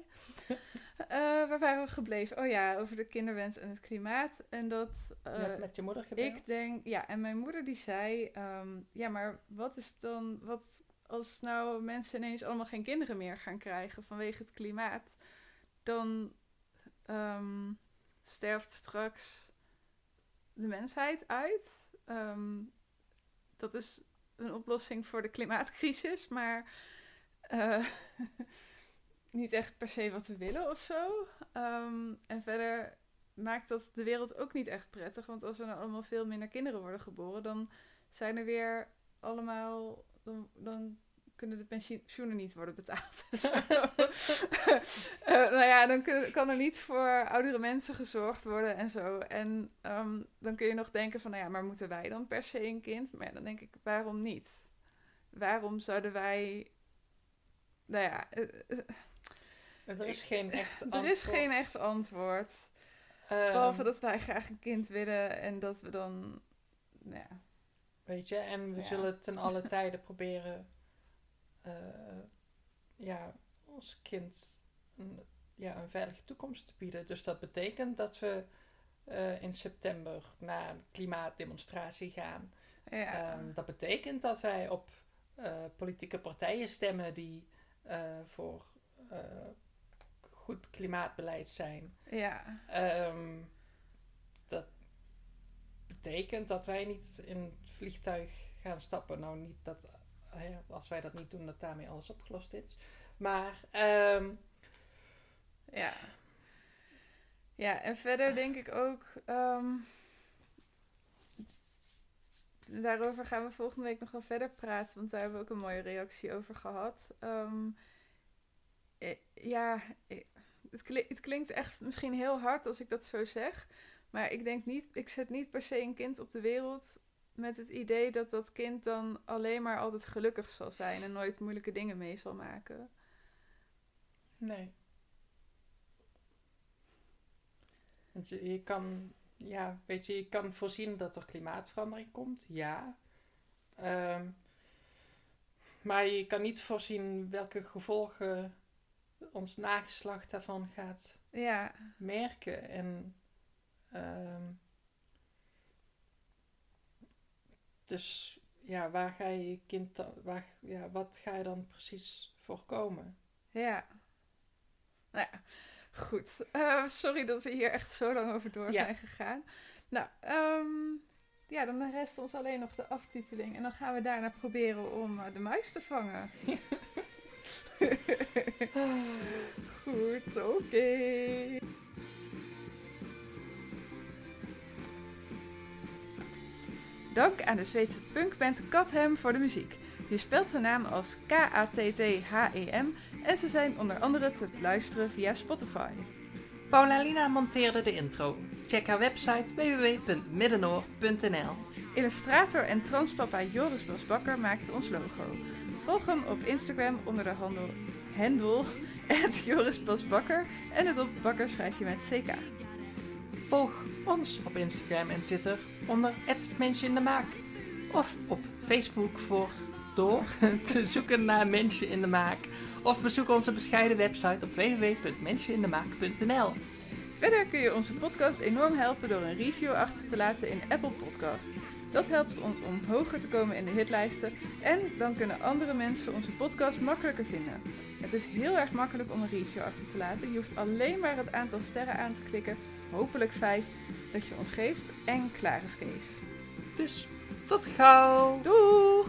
Eh, waar waren we gebleven? Oh ja, over de kinderwens en het klimaat. En dat. Je hebt met je moeder gebeld. ik denk, ja, en mijn moeder die zei, ehm, ja, maar wat is dan, wat als nou mensen ineens allemaal geen kinderen meer gaan krijgen vanwege het klimaat, dan ehm, sterft straks de mensheid uit. Ehm, dat is een oplossing voor de klimaatcrisis, maar eh, niet echt per se wat we willen of zo. Ehm, en verder maakt dat de wereld ook niet echt prettig. Want als er nou allemaal veel minder kinderen worden geboren, dan zijn er weer allemaal. Dan, dan kunnen de pensioenen niet worden betaald. Eh, nou ja, dan kun- kan er niet voor oudere mensen gezorgd worden en zo. En ehm, dan kun je nog denken van, nou ja, maar moeten wij dan per se een kind? Maar ja, dan denk ik, waarom niet? Waarom zouden wij... Nou ja, eh, eh, Er is geen echt er is geen echt antwoord. Ehm, Behalve dat wij graag een kind willen en dat we dan. Nou ja. Weet je, en we Ja. zullen ten alle tijden proberen... eh, ja, ons kind een ja, een veilige toekomst te bieden. Dus dat betekent dat we eh, in september naar een klimaatdemonstratie gaan. Ja. Ehm, dat betekent dat wij op eh, politieke partijen stemmen die voor goed klimaatbeleid zijn. ja. Ehm, dat betekent dat wij niet in het vliegtuig gaan stappen. Nou, niet dat als wij dat niet doen, dat daarmee alles opgelost is. Maar ehm, Ja. Ja, en verder denk ik ook. ehm, daarover gaan we volgende week nog wel verder praten, want daar hebben we ook een mooie reactie over gehad. Ehm, eh, ja, eh, het, het klinkt echt misschien heel hard als ik dat zo zeg, maar ik denk niet, ik zet niet per se een kind op de wereld met het idee dat dat kind dan alleen maar altijd gelukkig zal zijn en nooit moeilijke dingen mee zal maken. nee. Want je, je kan, ja, weet je, je kan voorzien dat er klimaatverandering komt, ja. Ehm, maar je kan niet voorzien welke gevolgen ons nageslacht daarvan gaat Ja, merken. En ehm, dus ja, waar ga je je kind dan, waar, ja, wat ga je dan precies voorkomen? Ja. Nou ja, goed. Eh, sorry dat we hier echt zo lang over door Ja. zijn gegaan. Nou, ehm, ja, dan rest ons alleen nog de aftiteling. En dan gaan we daarna proberen om eh, de muis te vangen. Goed, oké. Dank aan de Zweedse punkband Kathem voor de muziek. Je spelt hun naam als K-A-T-T-H-E-M en ze zijn onder andere te luisteren via Spotify. Paula Lina monteerde de intro. Check haar website www.middenoor.nl Illustrator en transpapa Joris Bosbakker maakte ons logo. Volg hem op Instagram onder de handel hendel Joris Bosbakker en het op bakker schrijf je met CK. Volg ons op Instagram en Twitter onder Mensje in de Maak. Of op Facebook voor door te zoeken naar Mensje in de Maak. Of bezoek onze bescheiden website op www.mensenindemaak.nl. Verder kun je onze podcast enorm helpen door een review achter te laten in Apple Podcast. Dat helpt ons om hoger te komen in de hitlijsten en dan kunnen andere mensen onze podcast makkelijker vinden. Het is heel erg makkelijk om een review achter te laten. Je hoeft alleen maar het aantal sterren aan te klikken, hopelijk 5, dat je ons geeft en klaar is Kees. Dus tot gauw! Doei!